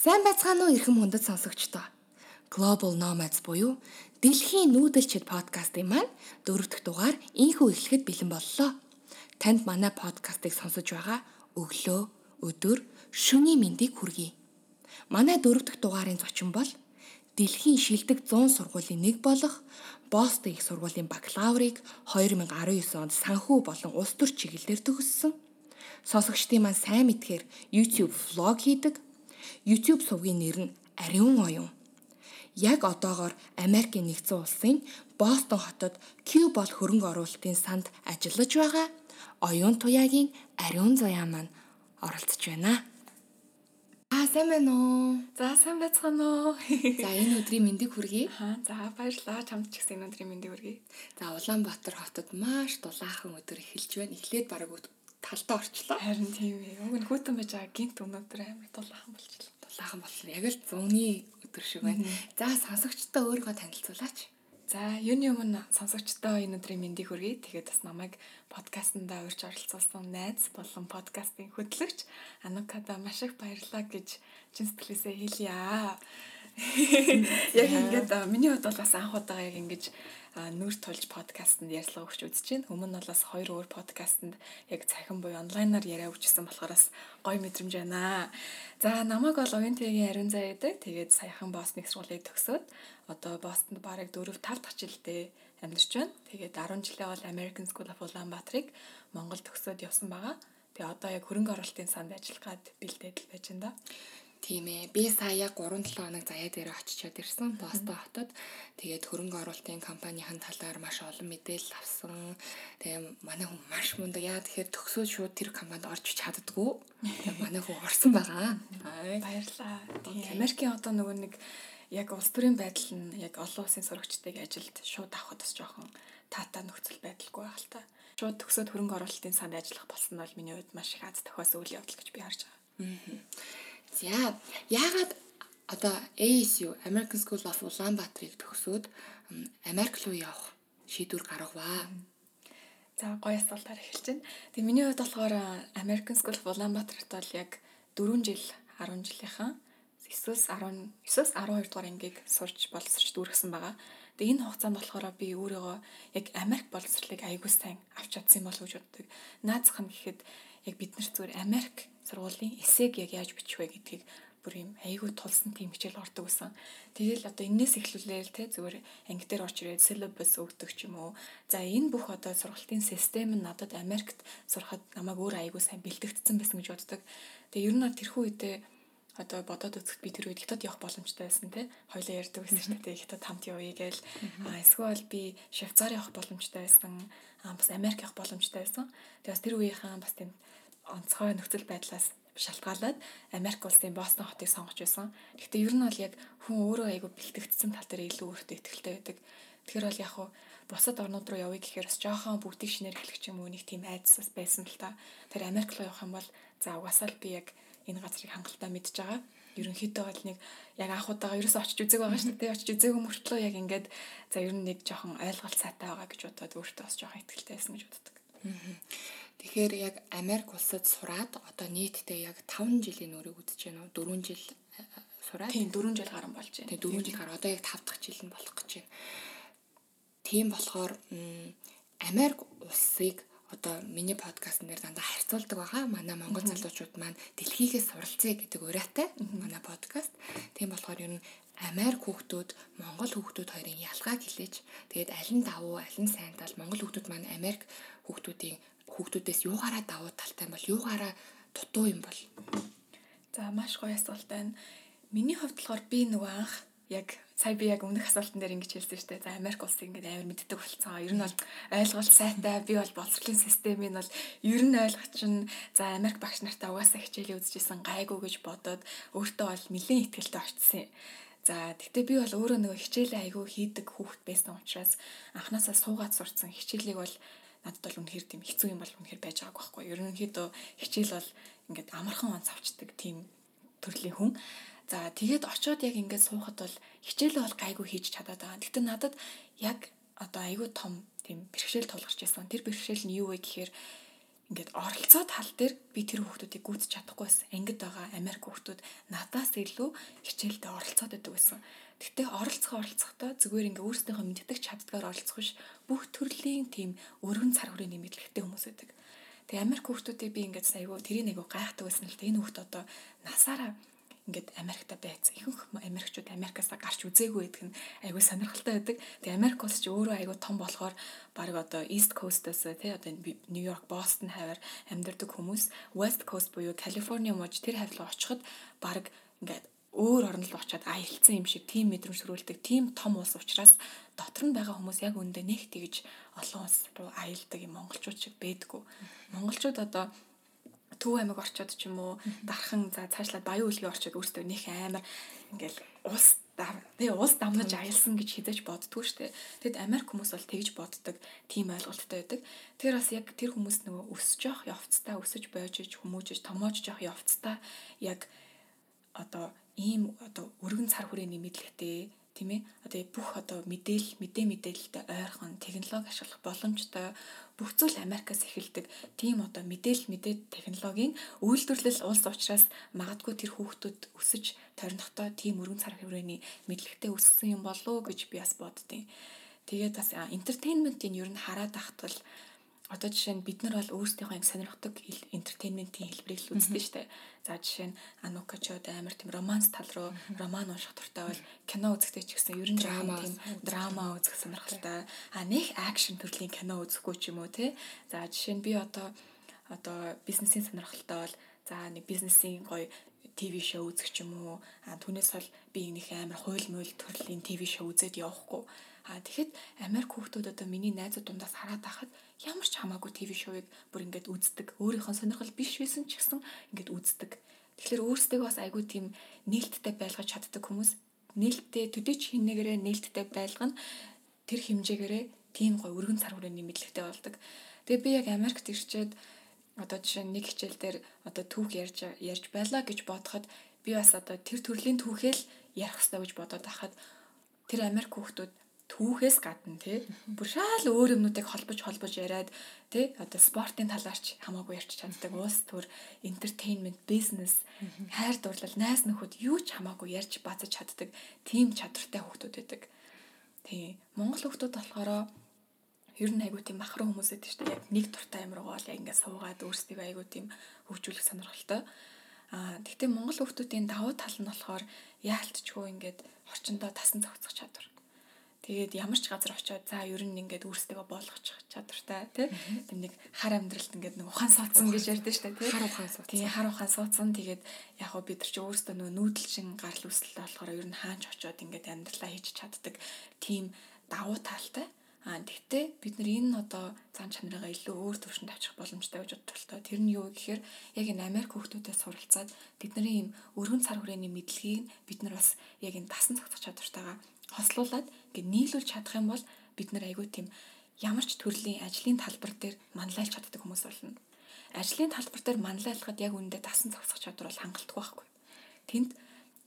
Сайн байцгаана уу эрхэм хүндэт сонсогчдоо. Global Nomads буюу Дэлхийн нүүдэлчид подкастын маань дөрөв дэх дугаар инхүү эхлэхэд бэлэн боллоо. Танд манай подкастыг сонсож байгаа өглөө, өдөр, шөнийн мэндийг хүргэе. Манай дөрөв дэх дугаарын зочин бол Дэлхийн шилдэг 100 сургуулийн нэг болох Бостон их сургуулийн бакалаврыг 2019 онд санхүү болон улс төр чиглэлээр төгссөн. Сонсогчдын маань сайн мэдхээр YouTube vlog хийдэг. YouTube сувгийн нэр нь Ариун оюун. Яг одоогоор Америкийн нэгдсэн улсын Бостон хотод Q бол хөрөнгө оруулалтын санд ажиллаж байгаа оюун туяагийн Ариун заяа маань оролцож байна. Аа сайн байна уу? За сайн байцгаана уу? За энэ өдрийн мэндийг хүргэе. Аа за баярлалаа. Чамд ч гэсэн энэ өдрийн мэндийг хүргэе. За Улаанбаатар хотод маш дулаахан өдөр эхэлж байна. Эхлээд бараг талдаа орчлоо. Харин тийм ээ. Уг нь хүүтэн байж байгаа гинт өнөөдөр амар дулаахан болчихлоо. Дулаахан болчихлоо. Яг л зуны өдөр шиг байна. За сонсогчдоо өөрийгөө танилцуулаач. За юуны өмнө сонсогчдоо энэ өдрийн мэндийг хүргэе. Тэгээд бас намайг подкастнда урьж оролцуулсан найз болон подкастын хөтлөгч Анукада маш их баярлалаа гэж чин сэтгэлээсээ хэлье. Яг ингээд миний хувьд бол бас анх удаа яг ингэж нүүр тулж подкастэнд ярьцлага өгч үзэж байна. Өмнө нь бас хоёр өөр подкастэнд яг цахим буюу онлайнаар яриа өгчсэн болохоос гоё мэдрэмж байна. За намайг бол Оюнтэгийн ариун зай гэдэг. Тэгээд саяхан Бостон их сургуулийг төгсөөд одоо Бостонд бараг 4 5 дахь жилдээ амьдарч байна. Тэгээд 10 жилээ бол American School of Ulaanbaatar-ыг Монгол төгсөөд явсан байгаа. Тэгээ одоо яг хөрөнгө оруулалтын санд ажиллах гад бэлдээд л байж байна да. Тийм ээ. Би сая 3-7 хоног заяа дээр очичоод ирсэн. Бостон хотод. Тэгээд хөрөнгө оруулалтын компанийн талаар маш олон мэдээлэл авсан. Тэгээ манай хүн маш мундаг. Яа тэгэхээр төгсөөд шууд тэр компанид орж чаддгүй. Тэгээ манай хүн орсон байгаа. Баярлалаа. Америкийн одоо нөгөө нэг яг улс төрийн байдал нь яг олон улсын сурагчдыг ажилд шууд авахд бас жоохон таатаа нөхцөл байдалгүй байх л та. Шууд төгсөөд хөрөнгө оруулалтын санд ажиллах болсон нь бол миний хувьд маш их аз тохиосон үйл явдал гэж би харж байгаа. За яагаад одоо ASU American School of Ulaanbaatar-ыг төгсөөд Америк руу явах шийдвэр гаргаваа. За гоё асуултаар эхэлж байна. Тэгээ миний хувьд болохоор American School of Ulaanbaatar-т бол яг 4 жил 10 жилийнхэн 9-с 10 9-с 12 дугаар ангийг сурч боловсрч дүүргэсэн байгаа. Тэгээ энэ хугацаанд болохоор би өөрийгөө яг Америк боловсролыг аягүй сайн авч чадсан болов гэж боддог. Наацх нь гэхэд яг бид нар зүгээр Америк сургуулийн эсэг яг яаж бичих вэ гэдгийг бүр юм айгүй тулсан тийм хичээл ордог гэсэн. Тэгэл одоо энээс эхлүүлээл те зүгээр анги дээр орч ирээд syllabus өгдөг ч юм уу. За энэ бүх одоо сургалтын систем нь надад Америкт сурахад намайг өөр айгүй сайн бэлтгэгдсэн байсан гэж боддог. Тэгээ ер нь тэрхүү үедээ одоо бодоод үзэхэд би тэр үед хятад явах боломжтой байсан те хоёлоо ярьдаг гэсэн чинь те хятад хамт явъя гээл эсвэл би Швейцар явах боломжтой байсан бас Америк явах боломжтой байсан тэгээ бас тэр үеийнхэн бас тийм онцгой нөхцөл байдлаас шалтгаалаад Америк улсын Бостон хотыг сонгож байсан. Гэхдээ ер нь бол яг хүн өөрөө айгүй бэлтгэгдсэн тал дээр илүү өөртөө ихтэй байдаг. Тэгэхээр бол яг хуу бусад орнууд руу явъя гэхээр бас жоохон бүгдийг шинээр эхлэх юм уу нэг тийм айдас байсан л та. Тэр Америк руу явах юм бол за угаасаа л би яг энэ газрыг хангалттай мэдж байгаа. Ерөнхийдөө бол нэг яг анх удаага ерөөсөө очиж үзег байгаа шүү дээ. Очиж үзээгүй мөртлөө яг ингээд за ер нь нэг жоохон ойлголт сайтай байгаа гэж бодоод өөртөө бас жоохон ихтэй байсан гэж боддог. Тэгэхээр яг Америк улсад сураад одоо нийтдээ яг 5 жилийн өрөөг үзэж байна уу? 4 жил э, сураад. Тийм 4 жил гарсан болж байна. Тийм 4 жил гараа одоо яг 5 дахь жил нь болох гэж байна. Тийм болохоор Америк улсыг одоо миний подкастн дээр дандаа харьцуулдаг байгаа. Манай монгол залуучууд маань дэлхийгээс суралцъя гэдэг уриатай манай подкаст. Тийм болохоор ер нь Америк хүүхдүүд монгол хүүхдүүд хоёрын ялгааг хэлээж тэгээд аль нь давуу, аль нь сайн тал монгол хүүхдүүд маань Америк хүүхдүүдийн хүүхдүүдээс юугаараа давуу талтай бол юугаараа дутуу юм бол. За маш гоё асуулт байна. Миний хувьд болохоор би нөгөө анх яг сая би яг өмнөх асуултан дээр ингэж хэлсэн шүү дээ. За Америк улсыг ингээд амар мэддэг болцсон. Ер нь бол ойлголт сайтай. Би бол боловсролын системийг бол ер нь ойлгоч нь за Америк багш нартай угаасаа хичээлээ үзчихсэн гайгүй гэж бодоод өөртөө бол нэлээд ихтгэлтэй очсон. За тэгтээ би бол өөрөө нөгөө хичээлээ айгүй хийдэг хүүхэд байсан учраас анханасаа суугаад сурцсан хичээлийг бол надад бол үнэхээр тийм хэцүү юм бол үнэхээр байж байгааг байхгүй. Ерөнхийдөө хичээл бол ингээд амархан онц авчдаг тийм төрлийн хүн. За тэгээд очиод яг ингээд суухад бол хичээлээ бол гайгүй хийж чадаад байгаа. Гэхдээ надад яг одоо айгүй том тийм бэрхшээл тулгарч байсан. Тэр бэрхшээл нь юу вэ гэхээр ингээд оролцоо тал дээр би тэр хүүхдүүдийг гүйцэж чадахгүй байсан. Ангид байгаа Америк хүүхдүүд надаас илүү хичээлдээ оролцоод байдаг байсан. Гэхдээ оролцох оролцохдоо зүгээр ингээ өөрсдийнхөө мэддэг чаддгаар оролцох биш бүх төрлийн тийм өргөн цар хүрээний мэдлэгтэй хүмүүс байдаг. Тэгээ Америк хүүхдүүдийг би ингээд айгүй тэрийг айгүй гайхдаг байсан л тэ энэ хүүхд одоо насаараа ингээд Америкта байцсан. Ихэнх Америкчууд Америкаас гарч үзээгүй гэдэг нь айгүй сонирхолтой байдаг. Тэгээ Америк улс ч өөрөө айгүй том болохоор баг одоо East Coast-аас тий одоо New York, Boston хавар амьдардаг хүмүүс West Coast буюу Калифорни мож тэр хавлаа очиход баг ингээд өөр орнд л очиад аялцсан юм шиг тийм мэдрэмж төрүүлдэг тийм том улс учраас дотор нь байгаа хүмүүс яг үндэ нэг тэгж олон улс руу аялдаг юм монголчууд шиг байдгүй. Монголчууд одоо Төв аймаг орчоод ч юм уу дархан за цаашлаад Баян үлгийн орчоод өөртөө нөх амар ингээл ус тэгээ уус дамнаж аялсан гэж хизэж боддгоо штэ. Тэгэд Америк хүмүүс бол тэгж боддог, тийм ойлголттой байдаг. Тэр бас яг тэр хүмүүс нөгөө өсөж явах явцдаа өсөж бойжж хүмүүжж томоож явах явцдаа яг одоо ийм одоо өргөн цар хүрээний мэдлэгтэй тийм ээ одоо бүх одоо мэдээл мэдээ мэдээлэлтэй ойрхон технологи ашиглах боломжтой бүх зүйл Америкаас эхэлдэг тийм одоо мэдээл мэдээ технологийн үйлдвэрлэл улс учраас магадгүй тэр хүүхдүүд өсөж тойрнохдоо тийм өргөн цар хүрээний мэдлэгтэй өссөн юм болов уу гэж би бас боддیں۔ Тэгээд бас entertainment-ийн ер нь хараад ахтал Одоо жишээ нь бид нар бол өөрсдийнхөө яг сонирхдаг энтертейнментийн хэлбэрийг л үздэг шүү дээ. За жишээ нь Анука ч одоо амар тийм романс тал руу роман унших дуртай бол кино үзэхдээ ч гэсэн ерөн драма тийм драма үзэх сонирхолтой. А нэг акшн төрлийн кино үзэхгүй ч юм уу те. За жишээ нь би одоо одоо бизнесийн сонирхолтой бол за нэг бизнесийн гоё ТV шоу үзэх ч юм уу. А түүнээс бол би нэг амар хууль мөл төрлийн ТV шоу үзээд явахгүй. А тэгэхэд Америк хүүхдүүд одоо миний найзууд дундаас хараад байхад ямар ч хамаагүй ТV шоуыг бүр ингээд үздэг. Өөрийнхөө сонирхол биш байсан ч гэсэн ингээд үздэг. Тэгэхээр өөрсдөө бас айгүй тийм нээлттэй байлгаж чаддаг хүмүүс нээлттэй төдий ч хинэгээрээ нээлттэй байлгана тэр хэмжээгээрээ тийм гой өргөн цар хүрээний мэдлэгтэй болдог. Тэгээ би яг Америкт ирчээд одоо жишээ нэг хичээл дээр одоо түүх ярьж ярьж байлаа гэж бодоход би бас одоо тэр төрлийн түүхэл ярих хэрэгтэй гэж бодоод байхад тэр Америк хүүхдүүд түүхээс гадна тий бүр шал өөр юмнуудыг холбож холбож яриад тий одоо спортын талаарч хамаагүй ярьж чаддаг уус төр entertainment business хайр дурлал найс нөхөд юу ч хамаагүй ярьж базаж чаддаг тийм чадвартай хүүхдүүд байдаг. Тий Монгол хүүхдүүд болохоор ер нь айгүй тийм махруу хүмүүс байдаг шүү дээ. Яг нэг дуртай юм руугаа л ингээд суугаад өөрсдөө айгүй тийм хөгжүүлэх сонирхолтой. Аа гэхдээ Монгол хүүхдүүдийн давуу тал нь болохоор яалтчгүй ингээд орчиндөө тасан зохицох чадвар. Тэгээд ямар ч газар очиод за ер нь ингээд өөрсдөө болгочих чадвартай тий. Тэм нэг хар амьдралд ингээд нэг ухаан суудсан гэж ярьдэн штэ тий. Хар ухаан суудсан. Тий хар ухаан суудсан. Тэгээд яг гоо бид нар чи өөрсдөө нөгөө нүүдэлчин гарал үүсэлтэй болохоор ер нь хаанч очиод ингээд амьдралаа хийж чаддаг тийм давуу талтай. Аа тэгтээ бид нар энэ одоо цаан чанарыгаа илүү өөр төвшөнд авчих боломжтой гэж бодлоо. Тэр нь юу гэхээр яг энэ Америк хүүхдүүдээс суралцаад бидний ийм өргөн цар хүрээний мэдлэгийг бид нар бас яг энэ дасан зохицох чадвартайгаа хослуулад ингээд нийлүүлж чадах юм бол бид нар айгүй тийм ямар ч төрлийн ажлын талбар дээр манлайлж чаддаг хүмүүс болно. Ажлын талбар дээр манлайлахад яг үүндээ дасан зогсох чадвар бол хангалттай байхгүй. Тэнд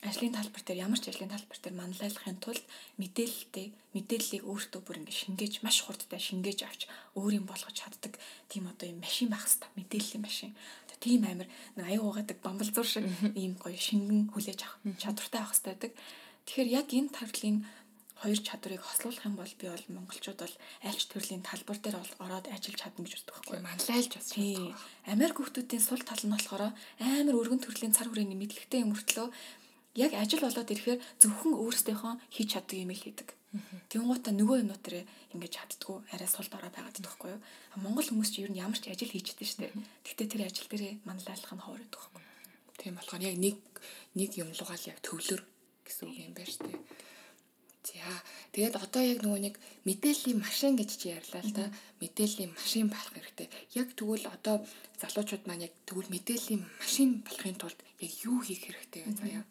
ажлын талбар дээр ямар ч ажлын талбар дээр манлайлахын тулд мэдээлэлтэй мэдээллийг өөртөө бүр ингэ шингээж маш хурдтай шингээж авч өөрийн болгож чаддаг тийм одоо юм машин байх хэвээр мэдээллийн машин. Тийм амир нэг аюу угаадаг бамбалзуур шиг ийм гоё шингэн хүлээж авах чадвартай байх хэвээр Тэгэхээр яг энэ тавлын хоёр чадварыг хослуулах юм бол би бол монголчууд бол альч төрлийн талбар дээр ороод ажиллаж чадна гэж боддог байхгүй манлайлж бас тийм Америк хүмүүсийн сул тал нь болохоор амар өргөн төрлийн цар хүрээний мэдлэгтэй юм өртлөө яг ажил болоод ирэхээр зөвхөн өөрсдийнхөө хийж чаддаг юм хийдэг. Тэнгуутаа нөгөө юмнууд дээр ингэж чаддгүй арай сул дорой байгаад байдаг байхгүй юу? Монгол хүмүүс чинь ер нь ямар ч ажил хийждэг шүү дээ. Гэхдээ тэр ажил дээрээ манлайлах нь хоороод байгаа байхгүй. Тийм болохоор яг нэг нэг юм лугаал яг төвлөр гэсэн үг юм байна шүү дээ. За тэгээд одоо яг нөгөө нэг мэдээллийн машин гэж чи ярьлаа л да. Мэдээллийн машин болох хэрэгтэй. Яг тэгвэл одоо залуучууд маань яг тэгвэл мэдээллийн машин болохын тулд яг юу хийх хэрэгтэй вэ заяа?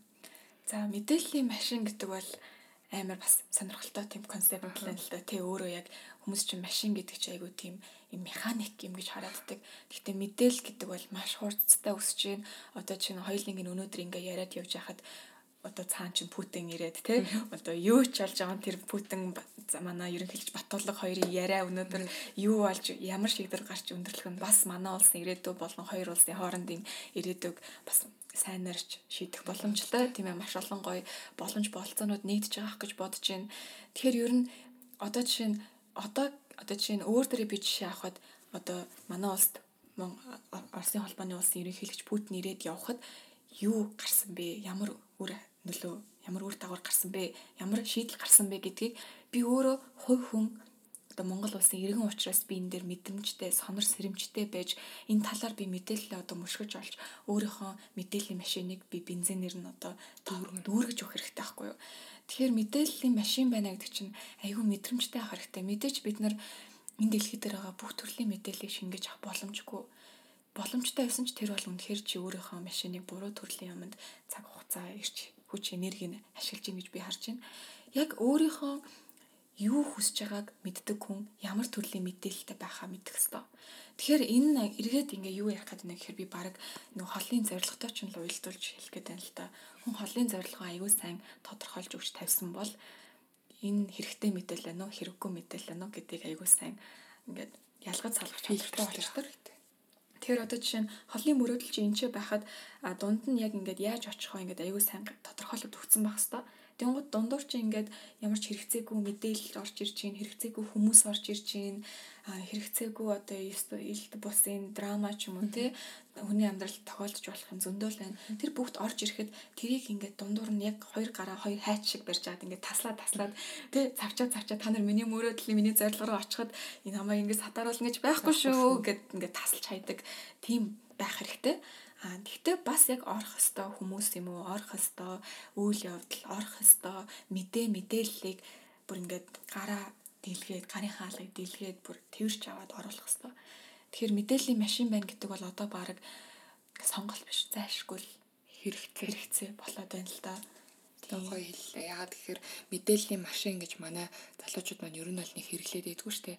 За мэдээллийн машин гэдэг бол амар бас сонирхолтой тийм концепт л байна л да. Тэ өөрөө яг хүмүүс чинь машин гэдэг чи айгүй тийм юм механик юм гэж харааддаг. Гэхдээ мэдээл гэдэг бол маш хурцтай өсөж гин. Одоо чинь хоёулынгийн өнөөдөр ингээ яриад явж байхад одоо цаан чин Путин ирээд те одоо юу ч болж байгаа тэр Путин манай ерөнхийлөгч Батулга хоёрын яриа өнөөдөр юу болж ямар шийдвэр гарч өндөрлөх нь бас манай улсын ирээдүй болон хоёр улсын хоорондын ирээдүйг бас сайнарч шийдэх боломжтой. Тийм ээ маш олон гоё боломж болцоонууд нэгдэж байгаа гэж бодож байна. Тэгэхээр ер нь одоо жишээ нь одоо одоо жишээ нь өөр дөрөв би жишээ авахад одоо манай улсад Оросын холбооны улсын ерөнхийлөгч Путин ирээд явхад юу гарсан бэ? Ямар үр нөлөө ямар үр дагавар гарсан бэ? Ямар шийдэл гарсан бэ гэдгийг би өөрөө хувь хүн одоо Монгол улсын иргэн учраас би энэ дээр мэдрэмжтэй, сонор сэрэмжтэй байж энэ талаар би мэдээлэлээ одоо мөшгөж олж өөрийнхөө мэдээллийн машиныг би бензинээр нь одоо дүүргэж өгөх хэрэгтэй байхгүй юу? Тэгэхээр мэдээллийн машин байна гэдэг чинь айгүй мэдрэмжтэй авах хэрэгтэй. Мэдээж бид нар энэ дэлхий дээр байгаа бүх төрлийн мэдээллийг шингээж авах боломжгүй боломжтой байсан ч тэр бол үнэхээр чи өөрийнхөө машиныг буруу төрлийн юмд цаг хугацаа ирч хүч энергийг ашиглаж ийн гэж би харж байна. Яг өөрийнхөө юу хүсэж байгааг мэддэг хүн ямар төрлийн мэдээлэлтэй байхаа мэдэх ёстой. Тэгэхээр энэ эргээд ингээ юу ярих гэдэг нь гэхээр би баг нэг холын зорилготой ч л уялдуулж хэлэх гээд байна л да. Хүн холын зорилгоо аягүй сайн тодорхойлж өгч тавьсан бол энэ хэрэгтэй мэдээлэл уу, хэрэггүй мэдээлэл уу гэдгийг аягүй сайн ингээд ялгаж салгах чадвартай болчихдог. Тэгэхээр одоо жишээ нь холын мөрөөдөл чи энэ ч байхад дунд нь яг ингээд яаж очих вэ? Ингээд аюул сайн тодорхойлоод өгсөн байх хэвээр Тэнгууд дундуур чи ингээд ямар ч хэрэгцээгүй мэдээлэл орж ирж чинь хэрэгцээгүй хүмүүс орж ирж чинь хэрэгцээгүй одоо илт бусын драма ч юм уу те хүний амьдрал тохиолдож болох юм зөндөл байна. Тэр бүгд орж ирэхэд тэрийг ингээд дундуур нь яг хоёр гараа хоёр хайч шиг барьж аваад ингээд таслаад таслаад те цавчаа цавчаа та нар миний мөрөөдлийн миний зорилго руу очиход энэ хамааг ингээд сатааруулна гэж байхгүй шүү гэд ингээд тасалж хайдаг тийм байх хэрэгтэй. Аа тэгтээ бас яг орох хөстөө хүмүүс юм уу орох хөстөө үйл явдал орох хөстөө мэдээ мэдээллийг бүр ингээд гараа дэлгээд гарын хаалгыг дэлгээд бүр тэрч аваад оруулах хөстөө. Тэгэхээр мэдээллийн машин байна гэдэг бол одоо баг сонголт биш зайлшгүй хэрэгтэй хэрэгцээ болоод байна л да. Тэгээ гоё хэллээ. Ягаад гэхээр мэдээллийн машин гэж манай залуучууд маань ер нь бол нэг хэрэглээд байдгүй шүү дээ.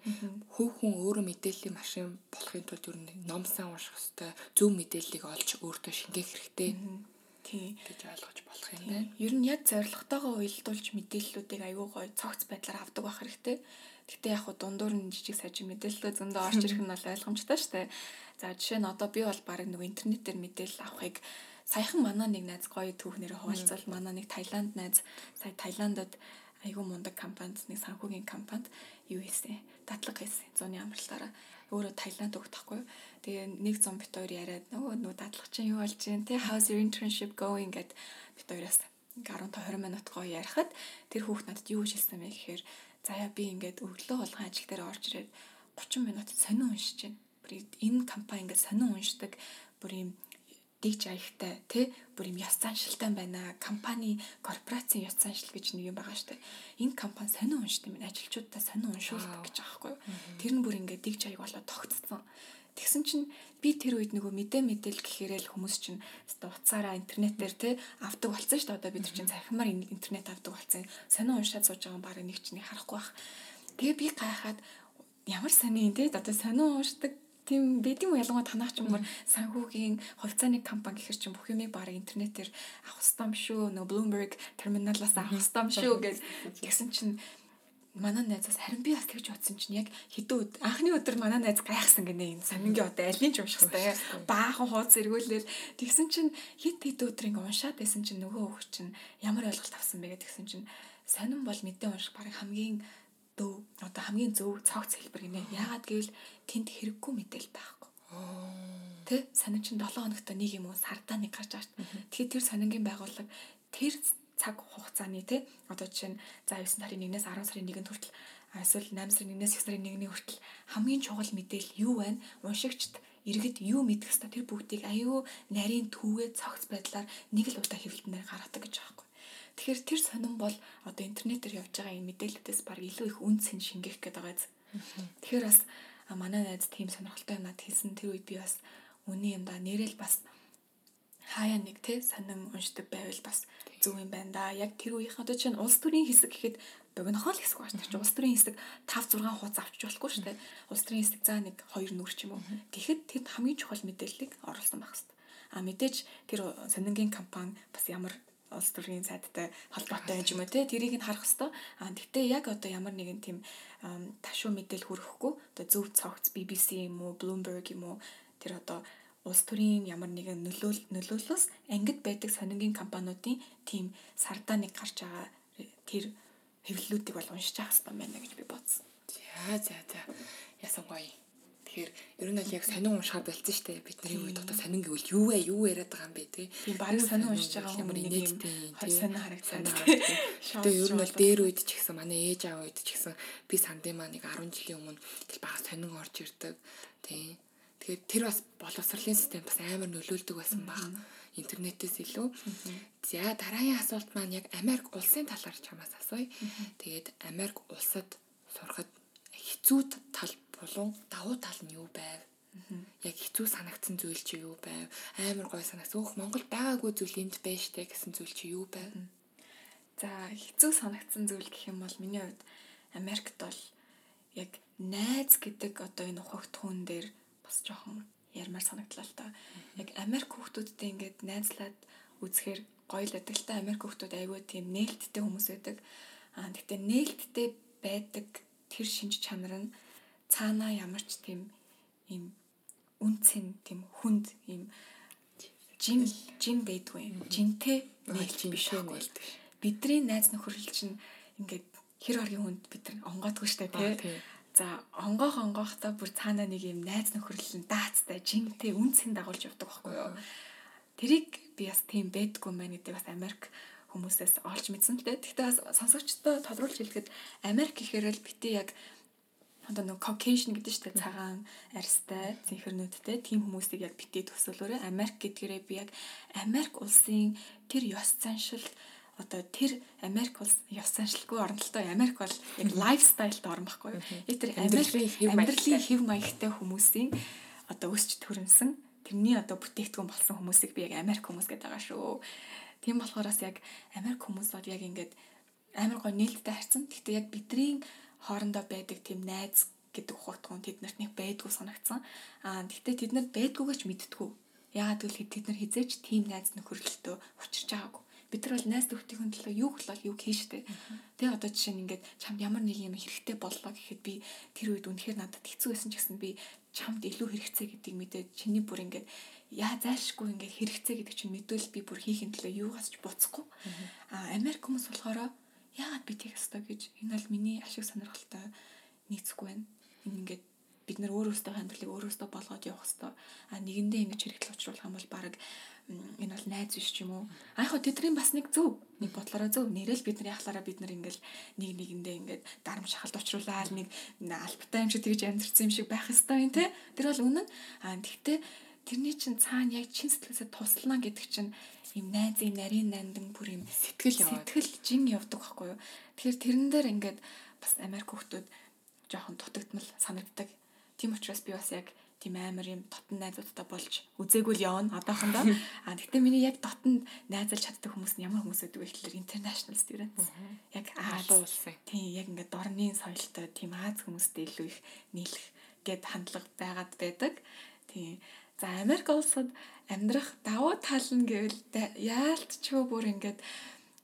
Хөв хүн өөрөө мэдээллийн машин болохын тулд ер нь ном сан унших хэрэгтэй, зөв мэдээллийг олж өөртөө шингээх хэрэгтэй. Тийм гэж ойлгож болох юм байна. Ер нь яг зоригтойгоо уялдуулж мэдээллүүдийг аюу гой цогц байдлаар авдаг байх хэрэгтэй. Гэтэ яг хуу дундуур нь жижиг сажиг мэдээлэлүүд зөндөө орж ирэх нь бол ойлгомжтой шүү дээ. За жишээ нь одоо би бол баг нэг интернетээр мэдээлэл авахыг саяхан манай нэг найз гоё түүхнэрээ хуваалцвал манай нэг Таиланд найз сая Таиландд айгүй мундаг компанид нэг санхүүгийн компанид юу хийсэн? Дадлаг хийсэн зуны амралтаараа. Өөрөө Таиланд өгөх тахгүй. Тэгээ нэг зам бит хоёр яриад нөгөө нөгөө дадлаг чинь юу болж байна те? How's your internship going? гэд бит хоёроос 15 20 минут гоё ярихад тэр хүүхд надад юу хэлсэн бэ гэхээр заяа би ингээд өглөө болгон ажил дээр орж ирээд 30 минут сонин уншиж байна. Энэ компани ингээд сонин уншдаг бүр юм дэгж аягтай тий бүр юм яс заншилтай байна. Компани корпорацийн яс заншил гэж нэг юм байгаа штэ. Энэ компани сонин уншд юм ажилчуудаа сонин уншуулдаг гэж байгаа байхгүй юу. Тэр нь бүр ингээд дэгж аяг болоод тогтцсон. Тэгсэн чинь би тэр үед нөгөө мэдээ мэдээл гэхээрээ л хүмүүс чинь өстой уцаараа интернетээр те авдаг болсон шүү дээ. Одоо бид чинь цахимаар интернет авдаг болсон. Сонин уншаад сууж байгаа баг нэг ч нэг харахгүй бах. Тэгээ би гайхаад ямар сонин те одоо сонин уншдаг тийм бид юм ялангуяа танах ч юмар санхүүгийн хувьцааны компани гэхэр чинь бүх юмыг баг интернетээр авах хэвсtam шүү нөө Bloomberg терминалаас авах хэвсtam шүү гэж тэгсэн чинь манай найзаас харин би бас тэгж бодсон чинь яг хэдэн өдөр анхны өдөр манай найз гайхсан гинэ энэ сонингийн одоо алийг ч унших хэрэгтэй баахан хууц эргүүлээд тэгсэн чинь хэд хэд өдөр ингэ уншаад байсан чинь нөгөө хөх чинь ямар ойлголт авсан бэ гэдгсэн чинь сонин бол мэдээ унших баг хамгийн дөө одоо хамгийн зөв цогц хэлбэр гинэ. Яагаад гэвэл тэнд хэрэггүй мэдээл байхгүй. Тэ сонин чин 7 хоногт нэг юм уу сардаа нэг гарч шүү. Тэгэхээр тэр сонингийн байгууллага тэр цаг хугацааны тэ одоо жишээ нь за 9 сарын 1-ээс 10 сарын 1-нд хүртэл эсвэл 8 сарын 1-ээс 9 сарын 1-ний хүртэл хамгийн чухал мэдээлэл юу байна? Уншигчд иргэд юу мэдэх хэвээр тэр бүгдийг аюу нарийн түүгээ цогц байдлаар нэг л удаа хэвлэлтээр гаргадаг гэж байгаа юм. Тэгэхээр тэр сонирн бол одоо интернетээр явж байгаа энэ мэдээлэлээс баг илүү их үн цэн шингээх гээд байгаа зү. Тэгэхээр бас манай найз тийм сонирхолтой юм надад хэлсэн тэр үед би бас үний юм да нэрэл бас хаяа нэг те сонин уншдаг байвал бас зөв юм байна да. Яг тэр үеийнх одоо чинь улс төрийн хэсэг гэхэд богинохоо л хэсэг байна. Тэр чинь улс төрийн хэсэг 5 6 хуудас авчиж болохгүй шүү дээ. Улс төрийн хэсэг заа нэг 2 нүр ч юм уу. Тэгэхэд тэд хамгийн чухал мэдээллийг оруулсан байх хэвээр. А мэдээж тэр сонингийн компани бас ямар улс төрийн сайдтай холбоотой юм уу те тэрийг нь харах хэвээр. Аа тэгтээ яг одоо ямар нэгэн тийм ташуу мэдээлэл хүрэхгүй одоо зөв цогц BBC юм уу Bloomberg юм уу тэр одоо улс төрийн ямар нэгэн нөлөөл нөлөөллөөс ангид байдаг сонингийн компаниудын тийм сардаа нэг гарч байгаа тэр хэвлэлүүдийг бол уншиж авах хэрэгтэй байна гэж би бодсон. За за за. Ясан гоё. Тэгэхээр ер нь аль яг сонин уншихаар болцсон шүү дээ. Бидний үед одоо сонин гэвэл юу вэ? Юу яриад байгаа юм бэ те? Тийм баг сонин уншиж байгаа юм нэг юм сонин харагдсан. Тэгээ ер нь бол дээр үед ч гэсэн манай ээж аав үед ч гэсэн би сандын маа нэг 10 жилийн өмнө тэл баг сонин орж ирдэг. Тийм. Тэгэхээр тэр бас боловсролын систем бас амар нөлөөлдөг байсан баг интернетээс илүү. За дараагийн асуулт маань яг Америк улсын талаар чамаас асууя. Тэгээд Америк улсад сурахад хэцүү тал болон давуу тал нь юу байв? Яг хэцүү санагдсан зүйл чи юу байв? Амар гой санагдсан. Өөх Монгол байгаагүй зүйл энд байж тээ гэсэн зүйл чи юу байв? За хэцүү санагдсан зүйл гэх юм бол миний хувьд Америкт бол яг найз гэдэг одоо энэ ухагт хүн дээр бас жоохон ярмаар санагдлаа л та. Яг Америк хүүхдүүдтэй ингээд найзлаад үзэхээр гоё л байдаг л та. Америк хүүхдүүд айгүй тийм нээлттэй хүмүүс байдаг. Аа гэхдээ нээлттэй байдаг тэр шинж чанар нь цаанаа ямар ч тийм ийм үнцэн тийм хүнд ийм жин жин байдгүй. Жинтэй нээлт биш байхгүй. Бидний найз нөхөрлөл чинь ингээд хэр оргийн хүнд бид нар онгоодгүй штэ тий За онгоох онгоохтой бүр цаанаа нэг юм найз нөхөрлөл нь даацтай жинтэй үнцэн дагуулж явдаг байхгүй юу. Тэрийг би бас тийм байдгүй мэн гэдэг бас Америк хүмүүсээс олж мэдсэн л дээ. Гэхдээ бас сонсогчдод тодруулж хэлэхэд Америк гэхээр л бити яг одоо нэг Caucasian гэдэг чинь цагаан арьстай цэнхэрнүүдтэй тийм хүмүүсийг яг бити төсөөлөөрэй. Америк гэдгээрээ би яг Америк улсын тэр ёс заншил одоо тэр Америк бол ёс заншилгүй орнолтой Америк бол яг лайфстайлд орно байхгүй юу. Яг тэр амьдралын хэв маягтай хүмүүсийн одоо өсч төрөнсөн тэрний одоо бүтээгдэхүүн болсон хүмүүсийг би яг Америк хүмүүс гэдэг байгаа шүү. Тийм болохоор бас яг Америк хүмүүс бол яг ингээд амар гоо нээлттэй харьцсан. Гэхдээ яг бидний хоорондоо байдаг тийм найз гэдэг ухагтхан тэд нарт нэг байдгүй санагдсан. Аа гэхдээ тэд нар байдгүйгэж мэдтгүү. Яагаад гэвэл тэд нар хизээч тийм найз нөхөрлөлтөө учирч байгаагүй бид нар бол найз нөхдийн төлөө юу болол юу хийн штэ. Тэгээ одоо жишээ нь ингээд чамд ямар нэг юм хэрэгтэй боллоо гэхэд би тэр үед үнэхээр надад хэцүү байсан ч гэсэн би чамд илүү хэрэгцээ гэдгийг мэдээд чиний бүр ингээд яа зайлшгүй ингээд хэрэгцээ гэдэг чинь мэдвэл би бүр хийхин төлөө юугаас ч буцахгүй. А Америк хүмүүс болохоор яагаад би тийх ёстой гэж энэ бол миний ашиг сонирхолтой нийцэхгүй байна. Энэ ингээд бид нар өөрөөсөө хандлыг өөрөөсөө болгоод явах хэвээр а нэгэндээ ингэж хэрэглэл учруулах юм бол баг энэ бол найз биш ч юм уу. А яг тэдний бас нэг зөв нэг бодлороо зөв нэрэл бидний яхалаараа бид нар ингээл нэг нэгэндээ ингээд дарам шахалт учруулаад нэг альбтай юм шиг тэгж амьдэрсэн юм шиг байх хэвээр юм те. Тэр бол үнэн. А тэгтээ тэрний чинь цаана яг чин сэтгэлээсээ туслана гэдэг чинь юм найзын нарийн нандан бүр юм сэтгэл сэтгэл жин явдаг байхгүй юу. Тэгэхээр тэрэн дээр ингээд бас Америк хүмүүс жоохон дутагдмал санагддаг. Тийм учраас би бас яг тийм амар юм дотн найзуудтай болж үзээгүй л явна одоохондоо. А тэгтээ миний яг дотн найзалж чаддаг хүмүүс нь ямар хүмүүс гэдэг вэ гэхээр international students. Яг Аз улсын. Тийм яг ингээд дорны соёлтой тийм Аз хүмүүстэй илүү их нийлэх гэд хандлага байгаад байдаг. Тийм. За Америк улсад амьдрах давуу тал нь гэвэл яалтчгүй бүр ингээд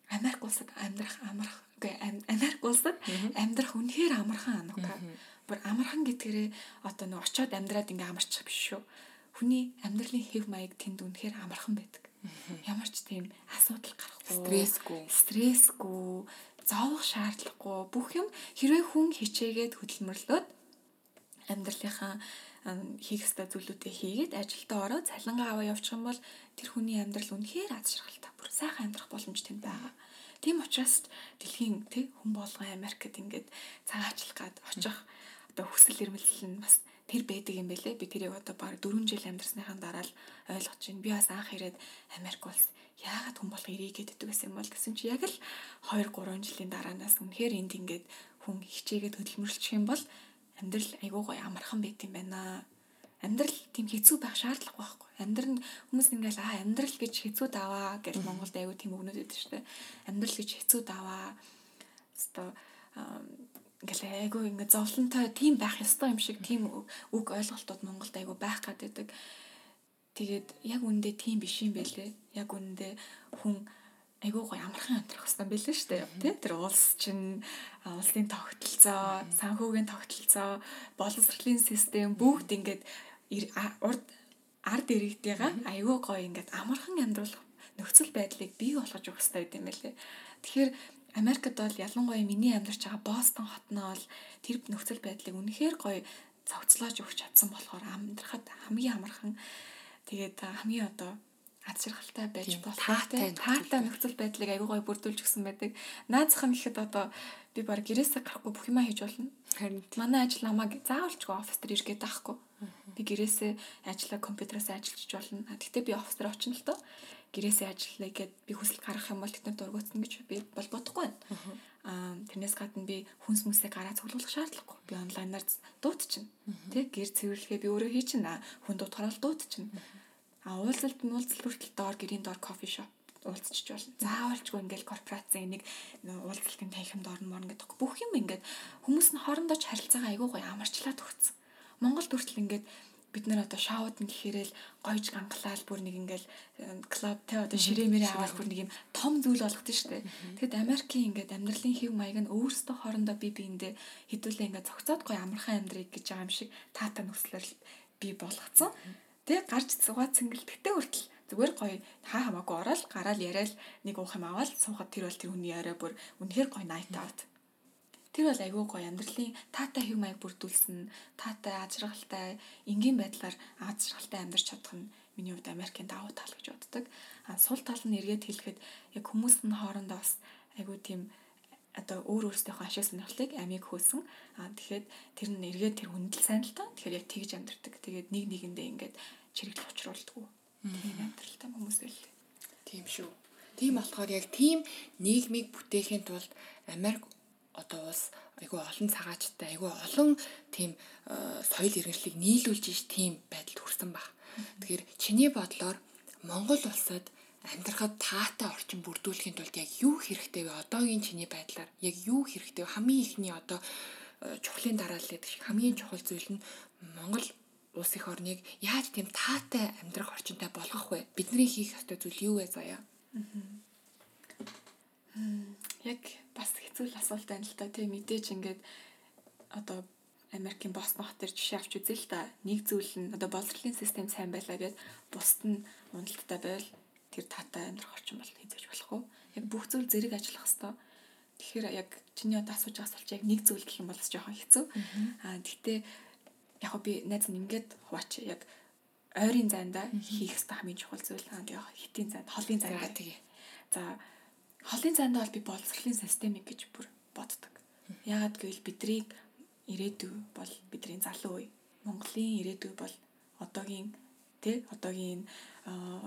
Америк улсад амьдрах амарх үгүй Америк улсад амьдрах үнэхээр амархан анука бүр амархан гэдгээрээ одоо нэг очиод амьдраад ингээ амарчих биш шүү. Хүний амьдралын хэв маяг тэнд үнэхээр амархан байдаг. Ямар ч тийм асуудал гарахгүй. Стрессгүй. Стрессгүй, зовох шаардлагагүй. Бүх юм хэрвээ хүн хичээгээд хөдөлмөрлөөд амьдралынхаа хийх ёстой зүйлүүдээ хийгээд ажилдаа ороод цалингаа аваа явуучих юм бол тэр хүний амьдрал үнэхээр аз жаргалтай. Бүр сайхан амьдрах боломж тэнд байгаа. Тийм учраас дэлхийн тэг хүн болгон Америкт ингээд цагаачлах гад очих одоо хүсэл эрмэлзэл нь бас тэр байдаг юм байлээ. Би тэрийг одоо баг 4 жил амьдарсныхаа дараа л ойлгож байна. Би бас анх ирээд Америк улс яагаад хүн болох ирээ гэдэг байсан юм бол гэсэн чи яг л 2 3 жилийн дараанаас үнэхээр энд ингээд хүн хичээгээд хөдөлмөрлөчих юм бол амьдрал айгүй гоё амархан байт юм байна. Амьдрал тийм хэцүү байх шаардлагагүй байхгүй. Амьдрал хүмүүс ингээл аа амьдрал гэж хэцүү даваа гэж Монголд айгүй тийм өгнөд өгдөө шүү дээ. Амьдрал гэж хэцүү даваа. Өстой ингээл айгүй ингээ зовлонтой тийм байх ёстой юм шиг тийм үг ойлголтууд Монголд айгүй байх гаддаг. Тэгээд яг үндэ тийм биш юм байлээ. Яг үндэ хүн айгүй гоё амархан амьдрах хэрэгтэй байлээ шүү дээ. Тэ тэр улс чинь улсын тогтолцоо, санхүүгийн тогтолцоо, боловсролын систем бүгд ингээд урд ард иргэдийгээ айгүй гоё ингээд амархан амьдрах нөхцөл байдлыг бий болгож өгөх хэрэгтэй гэдэг юм байлээ. Тэгэхээр Америкт бол ялангуяа миний амьдарч байгаа Бостон хотноо бол тэр нөхцөл байдлыг үнэхээр гоё цогцлоож өгч чадсан болохоор амьдрахад хамгийн амархан тэгээд хамгийн одоо ад шаргалтай байж болох таатай таатай нөхцөл байдлыг аягүй гоё бүрдүүлж өгсөн байдаг. Наацхан ихэд одоо би баг гэрээсээ гарахгүй бүх юмаа хийж болно. Харин манай ажил намайг заавалчгүй офис дээр иргээд байхгүй. Би гэрээсээ ажиллаа компьютераас ажиллаж болно. Гэхдээ би офис дээр очино л доо. Гэрээсээ ажиллая гэд би хүсэл гаргах юм бол тэднэр дургуутсан гэж би бол бодохгүй байна. Аа тэрнээс гадна би хүнс мүсээ гараа цуглуулах шаардлагагүй. Би онлайнаар дуутчихна. Тэг гэр цэвэрлэгээ би өөрөө хийчихнэ. Хүн дуудахаар л дуутчихна. А уулзалт муулзалт хүртэл доор гэрийн доор кофе шоп уулзчих болно. Заавалчгүй ингээл корпорацийн нэг уулзалтын танхимд орно морно гэдэг. Бүх юм ингээд хүмүүс нь хоорондоо ч харилцаагаа айгүй гоё амарчлаад өгсөн. Монгол хүртэл ингээд бид нар одоо шоуд нь гэхээрэл гойж гангалал бүр нэг ингээл клуб те одоо ширээмэрээ аваад бүр нэг юм том зүйл болгох шүү дээ. Тэгэд Америкийн ингээд амьдралын хэв маяг нь өөрсдөө хоорондоо бие биендээ хэдүүлээ ингээд цогцоод гоё амархан амьдрыг гэж байгаа юм шиг таатай нөхцлөөр бий болгоцсон. Тэ гарч цугаад цэнгэлдэгтэй хүртэл зүгээр гоё хаа хамаагүй ороод гараал яриад нэг уух юм аваад суухад тэр бол тэр хүний яриа бүр үнэхээр гоё night out. Тэр бол айгүй гоё амьдралын таатай хэв маяг бүрдүүлсэн, таатай ажиргалтай, энгийн байдлаар ажиргалтай амьдарч чадах нь миний хувьд Америкийн давуу тал гэж боддог. А сул тал нь эргээд хэлэхэд яг хүмүүс нь хоорондоо бас айгүй тийм одоо өөр өөрсдийнхөө ашиг сонирхлыг амийг хөөсөн. Аа тэгэхээр тэр нь эргээд тэр хүндэл сайн л та. Тэгэхээр яг тэгж амьдэрдэг. Тэгээд нэг нэгэндээ ингээд чирэгдэл учруулдаг. Тийм амьдралтай хүмүүс байл. Тийм шүү. Тийм болохоор яг тийм нийгмийг бүтээхийн тулд Америк одоо улс айгүй олон цагаачтай айгүй олон тийм э, соёл иргэншлийг нийлүүлж иш тийм байдалд хүрсэн баг. Тэгэхээр чиний бодлоор Монгол улсад амьдрахад таатай орчин бүрдүүлэхийн тулд яг юу хэрэгтэй вэ? Одоогийн чиний байдлаар яг юу хэрэгтэй вэ? Хамгийн ихний одоо э, чухлын дараалал гэдэг шиг хамгийн чухал зүйл нь Монгол улс их орныг яаж тийм таатай амьдрах орчинтай болгох вэ? Бидний хийх ёстой зүйл юу вэ заяа? Яг бас хэцүү асуулт байна л да. Тэг мэдээж ингээд одоо Америкийн Бостон хот төр жишээ авч үзье л та. Нэг зүйл нь одоо боловсролын систем сайн байлаа гэд бусд нь уналттай байвал тэр таатай амьдрах орчин бол хийж болохгүй. Яг бүх зүйл зэрэг ажиллах хэвээр. Тэгэхээр яг чиний одоо асууж байгаа асуулт яг нэг зүйл гэх юм бол жоохон хэцүү. Аа гэхдээ яг би найз нь ингээд хуваач яг ойрын зайнда хийх хэрэгтэй хамгийн чухал зүйл аа яг хитийн зайд холын зайнда тэгээ. За холын зайнда бол би боловсролын системик гэж бүр боддог. Яагаад гэвэл бидрийг ирээдүй бол бидний залуу үе. Монголын ирээдүй бол одоогийн тэ одоогийн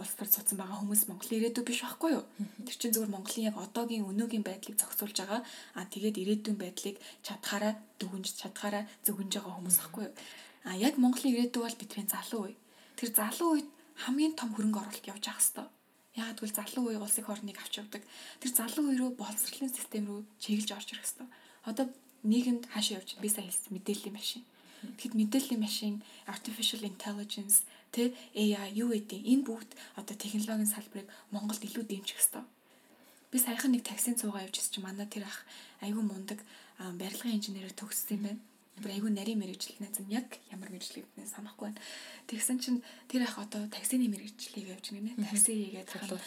улс төр цуцсан байгаа хүмүүс Монголын ирээдүй биш байхгүй юу? Тэр чинь зөвхөн Монголын яг одоогийн өнөөгийн байдлыг зохицуулж байгаа. Аа тэгээд ирээдүйн байдлыг чадхаараа дүгнж чадхаараа зөвгөнж байгаа хүмүүс байхгүй юу? Аа яг Монголын ирээдүй бол бидний залуу үе. Тэр залуу үед хамгийн том хөрөнгө оруулалт явж ах хэвээр. Яагаад гэвэл залуу үе улсын орныг авч явдаг. Тэр залуу үе рүү боловсролын систем рүү чиглэж орж ирэх хэвээр. Одоо нийгэмд хаашаа явж би сайн хэлсэн мэдээллийн машин. Тэгэхэд мэдээллийн машин, artificial intelligence Тэ AI юу гэдэг энэ бүгд одоо технологийн салбарыг Монголд илүү дэмжих хэрэгтэй. Би саяхан нэг таксийн цуугаа явж ирсэн чинь манай тэр ах айгүй мундаг барилгын инженерээр төгссөн юм байна. Бүр айгүй нарийн мэрэгжил найз нь яг ямар мэрэгжил гэдгийг санахгүй байна. Тэгсэн чинь тэр ах одоо таксины мэрэгжлийг явж гинэ. Такси хийгээд халууч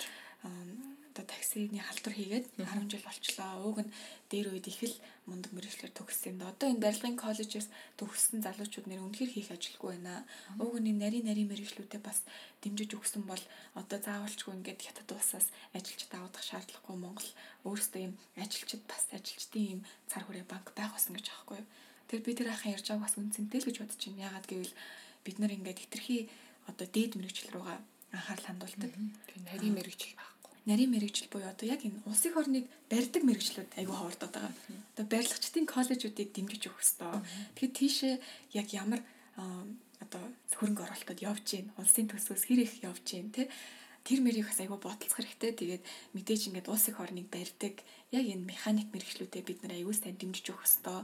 одоо таксины халдвар хийгээд 10 жил болчлоо. Ууг нь дээр үед их л мундаг мэрэгчлэр төгссөн юм да. Одоо энэ барилгын коллежээс төгссөн залуучууд нэр үнэхээр хийх ажилгүй байна. Ууг нь нарийн нарийн мэрэгчлүүдэд бас дэмжиж өгсөн бол одоо заавалчгүй ингээд хятад улсаас ажилчид авах шаардлагагүй Монгол өөрөөсөө юм ажилчид бас ажилчдын юм цар хүрээ банк байх болсон гэж аахгүй юу. Тэр би тэр ахын ярьж байгаа бас үнцэнтэй л гэж бодож байна. Яагаад гэвэл бид нар ингээд хитрхи одоо дээд мэрэгчлэл рүүгээ анхаарал хандуулдаг. Тэр нарийн мэрэгжил баг нарийн мэрэгжил буюу одоо яг энэ улсын орныг барьдаг мэрэгчлүүд айгүй ховордоод байгаа. Одоо барилгачдын коллежуудыг дэмжиж өгөх хэрэгтэй. Тэгэхээр тийшээ яг ямар одоо хөрөнгө оруулалтад явж гин улсын төсвөөс хэр их явж гин те тэр мэрийг бас айгүй бодолцох хэрэгтэй. Тэгээд мэдээж ингээд улсын орныг барьдаг яг энэ механик мэрэгчлүүдэд бид нар аюул сайн дэмжиж өгөх хэрэгтэй.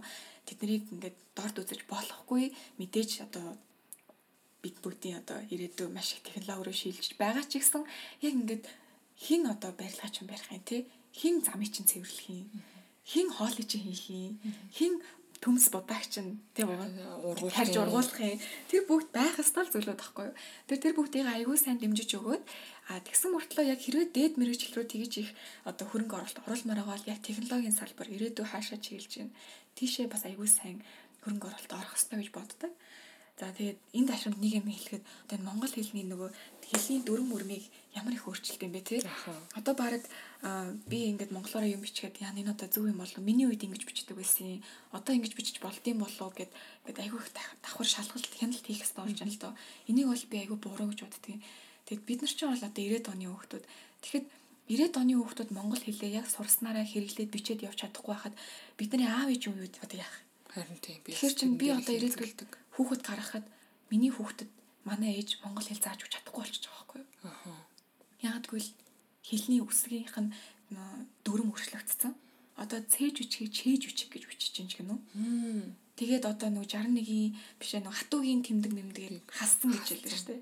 Тэднийг ингээд дорд үзэж болохгүй мэдээж одоо бид бүгдийн одоо ирээдүйн маш их технологиор шилжиж байгаа ч гэсэн яг ингээд хин одоо барилгаа чинь барих юм те? Хин замыг чинь цэвэрлэх юм? Хин хоолыг чинь хийх юм? Хин төмс будааг чинь тийм уу харж ургуулах юм? Тэр бүгд байх ёстой зүйлүүд байхгүй юу? Тэр тэр бүгдийг аягүй сайн дэмжиж өгөөд а тэгсэн мөртлөө яг хэрвээ дээд мэрэгжил рүү тэгж их одоо хөрөнгө оруулалт оруулмаар байгаа бол яг технологийн салбар ирээдүй хаашаа чиглэж байна тийшээ бас аягүй сайн хөрөнгө оруулалт орох ёстой гэж боддог За тэгээд энэ ташрамд нэг юм хэлэхэд одоо монгол хэлний нөгөө хэлний дүрм мөрмийг ямар их өөрчлөлт юм бэ те. Одоо баг би ингээд монголоор юм бичгээд яа энэ одоо зөв юм болов миний үед ингэж бичдэг байсан. Одоо ингэж бичиж болдсон болов гэд ингээд айгүй их давхар шалгалт хяналт хийх хэрэгтэй болж байна л доо. Энийг бол би айгүй буруу гэж боддөг. Тэгэд бид нар ч бол одоо 90-ад оны хүүхдүүд. Тэгэхэд 90-ад оны хүүхдүүд монгол хэлээ яг сурснараа хэрэглээд бичээд явж чадахгүй байхад бидний аав ээж юу юу одоо яах Харин тийм. Тэгэхээр чинь би одоо ирээдүйд хүүхэд гаргахад миний хүүхдэд манай ээж монгол хэл зааж өгч чадахгүй болчих жоох байхгүй юу? Ягдгүй л хэлний үсгийнх нь дүрм өршлөгдсөн. Одоо цээж үчиг чээж үчиг гэж бичиж чинь гэнэ үү? Тэгээд одоо нөгөө 61-ийн биш нөгөө хатуугийн тэмдэг нэмдгээр хассан гэж хэлдэг шүү дээ.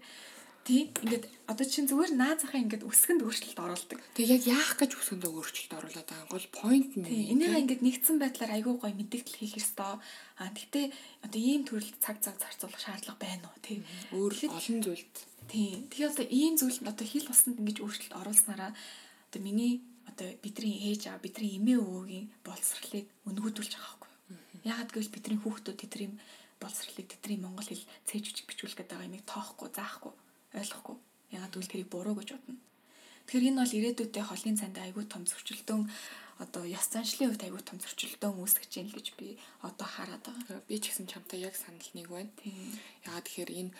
Тий. Ингээд одоо чинь зүгээр наазахаа ингээд өсгөнд өөрчлөлт оруулдаг. Тэг яг яах гэж өсгөнд өөрчлөлт оруулаад байгаа гол point нь. Тий. Энийг ингээд нэгдсэн байдлаар айгүй гоё мэдээлэл хийх ёстой. А тэгтээ одоо ийм төрөлд цаг цаг зарцуулах шаардлага байна уу? Тий. Өөр олон зүйлд. Тий. Тэгээ одоо ийм зүйлд одоо хил усанд ингэж өөрчлөлт оруулснараа одоо миний одоо бидний ээж аа бидний эмээ өвөгийн боловсролыг өнгөдүүлж байгаа байхгүй. Яагаад гэвэл бидний хүүхдүүд тэдний боловсролыг тэдний монгол хэл цээж үчиг бичүүлэх гэдэг байгаа юмыг тоохгүй заахгүй ойлгохгүй. Ягаад гэвэл тэрийг буруу гэж бодно. Тэгэхээр энэ бол ирээдүйдээ холын цанд айгүй том зөрчилдөөн одоо ёс заншлын хувьд айгүй том зөрчилдөөн үүсгэж байна гэж би одоо хараад байгаа. Би ч гэсэн чамтай яг санал нэг байна. Ягаад тэгэхээр энэ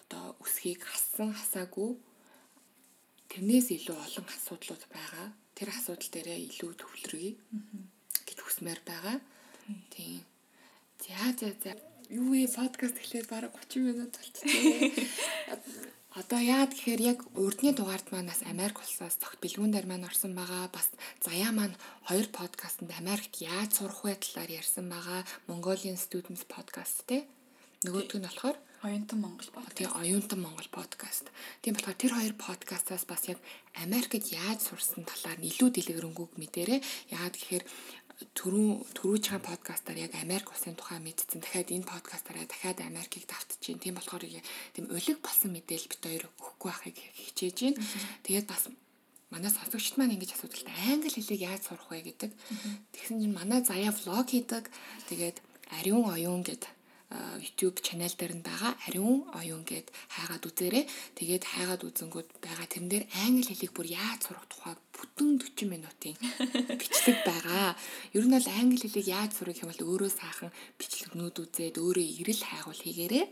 одоо үсгийг хассан хасаагүй тэрнээс илүү олон асуудлууд байгаа. Тэр асуудал дээрээ илүү төвлөрье гэж хүсмээр байгаа. Тийм. За за за. Юу вэ подкаст эхлээд бараг 30 минут болчихсон. Одоо яад гэхээр яг урдны дугаард манаас Америк улсаас зогт бэлгүүн дээр маань орсон байгаа. Бас заяа маань хоёр подкастэнд Америкт яаж сурах вэ талаар ярьсан байгаа. Mongolian Students podcast те. Нөгөөдг нь болохоор Оюутан Монгол подкаст. Тэгээ Оюутан Монгол подкаст. Тийм болохоор тэр хоёр подкастаас бас яг Америкт яаж сурсан талаар илүү дэлгэрэнгүй мэдээрээ. Яагаад гэхээр түрүү түрүүж байгаа подкастаар яг Америк улсын тухай мэдсэн. Дахиад энэ подкастаараа дахиад Америкийг давтчихээн. Тийм болохоор тийм улиг болсон мэдээлэл бит хоёр өгөхгүй байхыг хичээж байна. Тэгээд бас манай сонсогчд маань ингэж асуудалтай англи хэлийг яаж сурах вэ гэдэг. Тэгсэн чинь манай заяа влог хийдэг. Тэгээд ариун оюун гэдэг YouTube channel дээр нь байгаа ариун оюун гэд хайгаад үзээрэй. Тэгээд хайгаад үзэнгүүд байгаа тэрэн дээр англи хэлийг бүр яаж сурах тухай бүтэн 40 минутын бичлэг байгаа. Ер нь бол англи хэлийг яаж сурах юм бол өөрөө сайхан бичлэгнүүд үзээд өөрөө ирэл хайгуул хийгээрэй.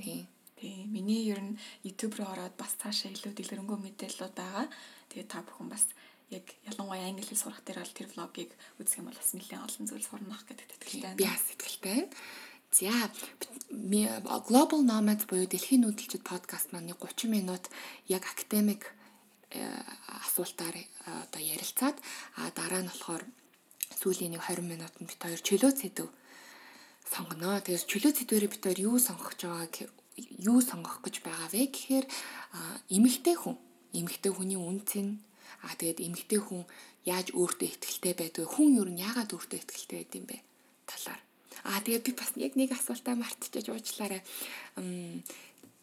Тийм. Тийм. Миний ер нь YouTube руу ороод бас цаашаа илүү дэлгэрэнгүй мэдээлэлүүд байгаа. Тэгээд та бүхэн бас яг ялангуяа англи хэл сурах дээр бол тэр влогийг үзэх юм бол бас нэлээд олон зүйл сурнах гэдэг итгэлтэй байна. Би бас итгэлтэй байна. За Global Nomads буюу дэлхийн нүүдэлчд подкаст маань 30 минут яг академик э, асуултаар э, одоо ярилцаад а дараа нь болохоор сүүлийн нэг 20 минутанд бит хоёр чөлөө сэдв сонгоно. Тэгээд чөлөө сэдвэрээ бит хоёр юу сонгох гэж байгааг юу сонгох гэж байгаа вэ гэхээр эмэгтэй хүн эмэгтэй хүний үнцэн а тэгээд эмэгтэй хүн яаж өөртөө ихтэй байдгүй хүн юу нь яагаад өөртөө ихтэй байд юм бэ талаар Аа тэгээ би бас яг нэг асуултаа мартчихэж уучлаарай.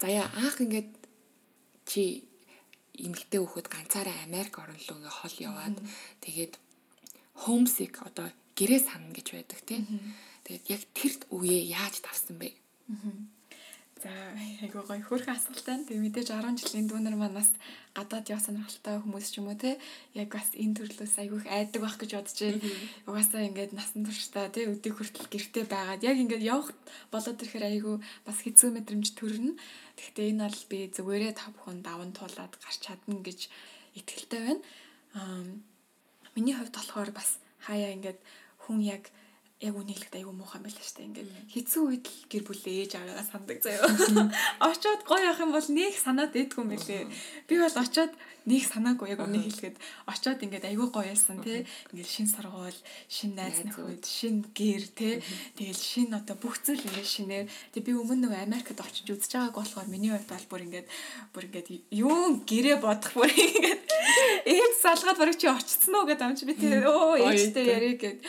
Заяа анх ингээд чи эмэгтэй хүүхэд ганцаараа Америк орн руу ингээ хол яваад тэгээд homesick одоо гэрээ санана гэж байдаг тийм. Тэгээд яг тэр үеэ яаж давсан бэ? За айгуу гоё хөрхөн асуулт байна. Тэгээ мэдээж 10 жилийн дүүнер маань бас гадаад яв сонирхолтой хүмүүс ч юм уу те яг бас энэ төрлөөс айгүйх айдаг байх гэж бодож байна. Угаасаа ингээд насан туршдаа те өдөө хүртэл гэрте байгаад яг ингээд явах болоод ирэхээр айгүй бас хэцүү мэдрэмж төрнө. Гэхдээ энэ бол би зүгээрээ та бүхэн даван туулаад гарч чадна гэж итгэлтэй байна. Аа миний хувьд болохоор бас хаяа ингээд хүн яг яг л айгүй муухан байлаа штэ. Ингээд хэцүү үед л гэр бүлээ ээж аваагаа сандаг заяа. Очоод гоё явах юм бол нэг санаад идэггүй юм билээ. Би бол очоод нэг санаагүй яг үнийг хэлгээд очоод ингээд айгүй гоё яасан тий. Ингээд шин сургууль, шин найз нөхөд, шин гэр тий. Тэгэл шин одоо бүх зүйл ингээд шинээр. Тэг би өмнө нөгөө Америкт очиж үзэж байгааг болохоор миний хувьд бол бүр ингээд бүр ингээд юу гэрээ бодох бүр ингээд ээж салгаад барыг чи очицсан уу гэдэг амч би тэр өө ээжтэй яриг гэд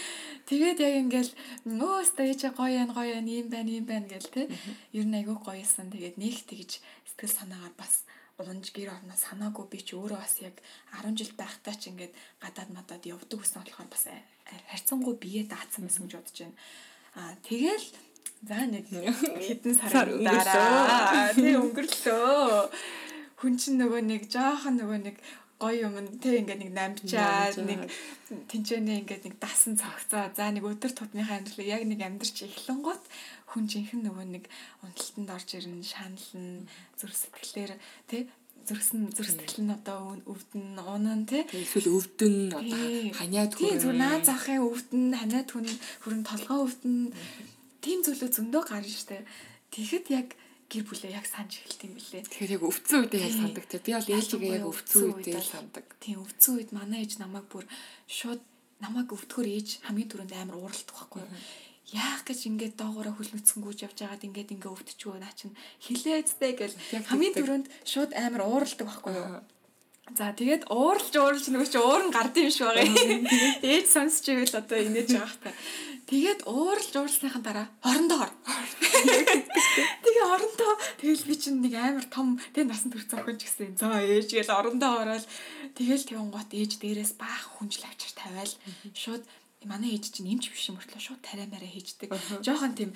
Тэгээд яг ингээл өө стэйч гоё юм гоё юм ийм байна ийм байна гэл те. Ер нь айгүй гоёсэн. Тэгээд нэг тэгж сэтгэл санаагаар бас уламж гэр орно санаагүй би ч өөрөө бас яг 10 жил байхдаа ч ингээд гадаад мадад явдаг гэсэн болохоор бас харьцангуй бие даацсан байсан гэж бодож байна. Аа тэгэл за нэг хэдэн сар дараа тий өнгөрлөө. Хүн чинь нөгөө нэг жоохон нөгөө нэг гоё юм те ингээд нэг намжаад нэг тэнцэнэ ингээд нэг дасан цогцоо за нэг өдөр тутмынхаа амьдралыг яг нэг амьдрч эхлэнгуут хүн жинхэнэ нөгөө нэг унталтанд орж ирнэ шанална зүрх сэтгэлээр те зүрхсэн зүрх сэтгэл нь одоо өвдөн унан тий эсвэл өвдөн одоо ханиад хүрэн тий зүр наа захын өвдөн ханиад хүн хүрэн толгоо өвдөн. Тийм зүйлүүд зөндөө гарна штэ. Тэгэхэд яг гэр бүлээ яг санаж эхэлт юм билээ. Тэгэхээр яг өвцөн үедээ яг сандаг те. Би бол ээлжигээ яг өвцөн үедээ сандаг. Тийм өвцөн үед манай ээж намайг бүр шууд намайг өвтгөр ээж хамгийн түрүүнд амар ууралдах байхгүй юу. Яах гэж ингээд доогоороо хүлнэцэнгүүж явж байгаад ингээд ингээ өвдчихвөө наа чин хилээцтэй гэл хамгийн түрүүнд шууд амар ууралдаг байхгүй юу. За тэгээд ууралж ууралж нөгөө чи уурн гардыг юм шиг байгаа. Ээж сонсч ивэл одоо инээж байгаа хта. Тэгээд ууралж ууралсныхан дараа орондоо ор. Тэгээ орондоо тэгэл би чинь нэг амар том тэг насан турш зохион ч гэсэн. За ээж гээл орондоо ороод тэгэл тэгэн гот ээж дээрээс баах хүнжил авчир тавиал шууд манай ээж чинь эмч биш юм болтлоо шууд тариа мараа хийждэг. Жохон тийм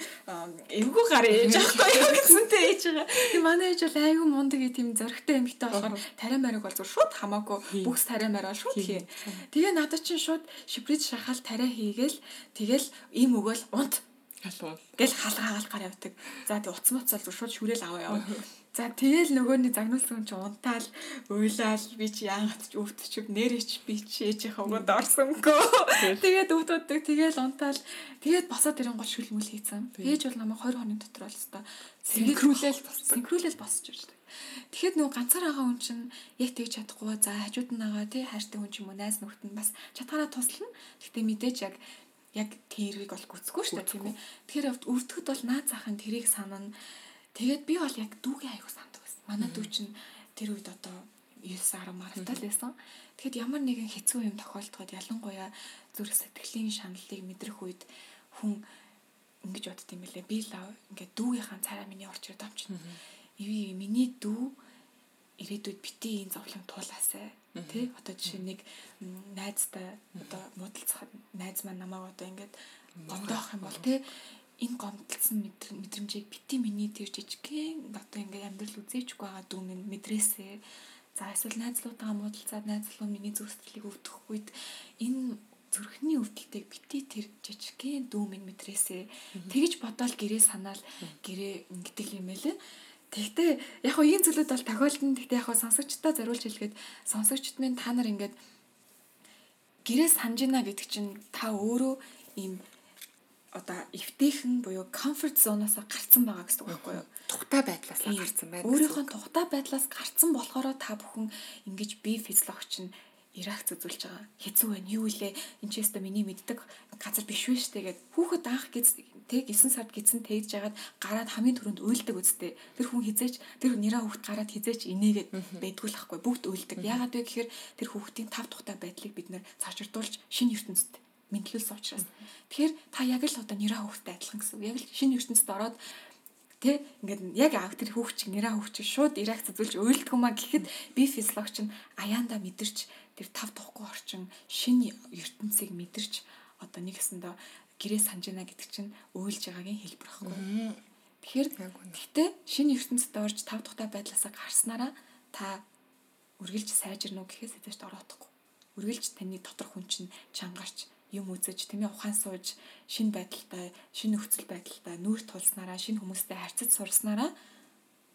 эвгүй гар ээж аахгүй юу гэсэнтэй ээж байгаа. Тийм манай ээж бол айгүй мундаг тийм зөрөгтэй эмэгтэй болохоор тариа мараг бол зүр шууд хамаагүй бүхс тариа мараа шууд хий. Тэгээ надад чинь шууд шиприд шахал тариа хийгээл тэгэл им өгөөл унт. Гэл халгаагаал гар явдаг. За тэг утас муцал шууд шүрэл аваа яваа. За тэгэл нөгөөний загнуулсан чи унтаал уйлаал би чи яагаад ч өвтчв нэрэж би чи ээжийнхээ өгөөд орсонгүй. Тэгээд өвдөддөг тэгэл унтаал тэгээд босоод ирэн гол шүлмэл хийцэн. Ээж бол намайг 20 хоногийн дотор бол хэвээр синхруулэл босдог. Синхруулэл босч ирдэг. Тэгэхэд нөгөө ганцаар байгаа хүн чинь яг тэгж чадахгүй за хажууд нь байгаа тий хайртай хүн ч юм уу найз нөхд нь бас чадхаараа туслана. Гэхдээ мэдээж яг яг тэрийг бол гүцэхгүй шүү дээ тийм ээ. Тэгэхээр өвдөхөд бол наад захын тэрийг санана. Тэгээд би бол яг дүүгийн аягүй санддаг байсан. Манай дүү чинь тэр үед одоо 9 10 маргатай л байсан. Тэгэхэд ямар нэгэн хэцүү юм тохиолдоход ялангуяа зүрх сэтгэлийн шаналлыг мэдрэх үед хүн ингэж бодд юм бэлээ. Би л ингээд дүүгийнхаа царай миний орч ирд амч. Иви миний дүү ирээдүйд бити энэ зовлон туулаасай. Тий одоо жишээ нэг найзтай одоо муудалцах найз маань намайг одоо ингээд гомдоох юм бол тий энэ гомдлсон мэдрэмжийг бити миний тэр жижигхэн одоо ингээд амьдрал үзээчгүй байгаа минь мэдрээсээ. За эсвэл найзлуудаа муудалцаад найзлууд миний сэтгэлийг өвдөх үед энэ зүрхний өвдөлтийг бити тэр жижигхэн дүү минь мэдрээсээ. Тэгж бодоол гэрээ санаал гэрээ ингэдэг юм байлээ Тэгтээ яг хоо ийм зүйлүүд бол тохиолдно. Тэгтээ яг хоо сонсогчдоо зориулж хэлгээд сонсогчд минь та нар ингээд гэрээ санаж гинэ гэдэг чинь та өөрөө ийм одоо эвтэйхэн буюу comfort zone-оос гарцсан байгаа гэсэн үг байхгүй юу? Тухтай байдлаас гарцсан байна. Өөрийнхөө тухтай байдлаас гарцсан болохоор та бүхэн ингэж бие физиологч нь реакц үзүүлж байгаа. Хэцүү байна. Юу илээ? Энд ч яста миний мэддэг газар биш вэ штэ гэд хүүхэд анх гэж тэг 9 сард гидсэн тэгж жагаад гараад хамгийн түрүүнд уйлдаг үсттэй. Тэр хүн хизээч тэр нэраа хүүхэд гараад хизээч инээгээд байдгүй л ахгүй. Бүгд уйлдаг. Яагаад вэ гэхээр тэр хүүхдийн тав тухтай байдлыг бид нэр цаашрдуулж шинэ ертөнцид мэдлүүлсэн учраас. Тэгэхээр та яг л одоо нэраа хүүхдэд адилхан гэсэн. Яг л шинэ ертөнцид ороод Тэ ингээд яг аав тэр хүүхч нэраа хүүхч шууд реакц үзүүлж уйлдгүй маа гэхэд би физиологч нь аяанда мэдэрч тэр тав тухгүй орчин шинэ ертөнцийг мэдэрч одоо нэгсэндээ гэрээ санджина гэдэг чинь уйлж байгаагийн хэлбэр байхгүй. Тэгэхээр гэхдээ шинэ ертөнцид орж тав тухтай байдлаасаа гарснараа та үргэлж сайжирнө гэхээс ч ороодохгүй. Үргэлж таны доторх хүн чинь чангарч юм үзэж тэмээ ухаан сууж шинэ байдалтай шинэ нөхцөл байдалтай нүүр тулснараа шинэ хүмүүстэй харьцаж сурснараа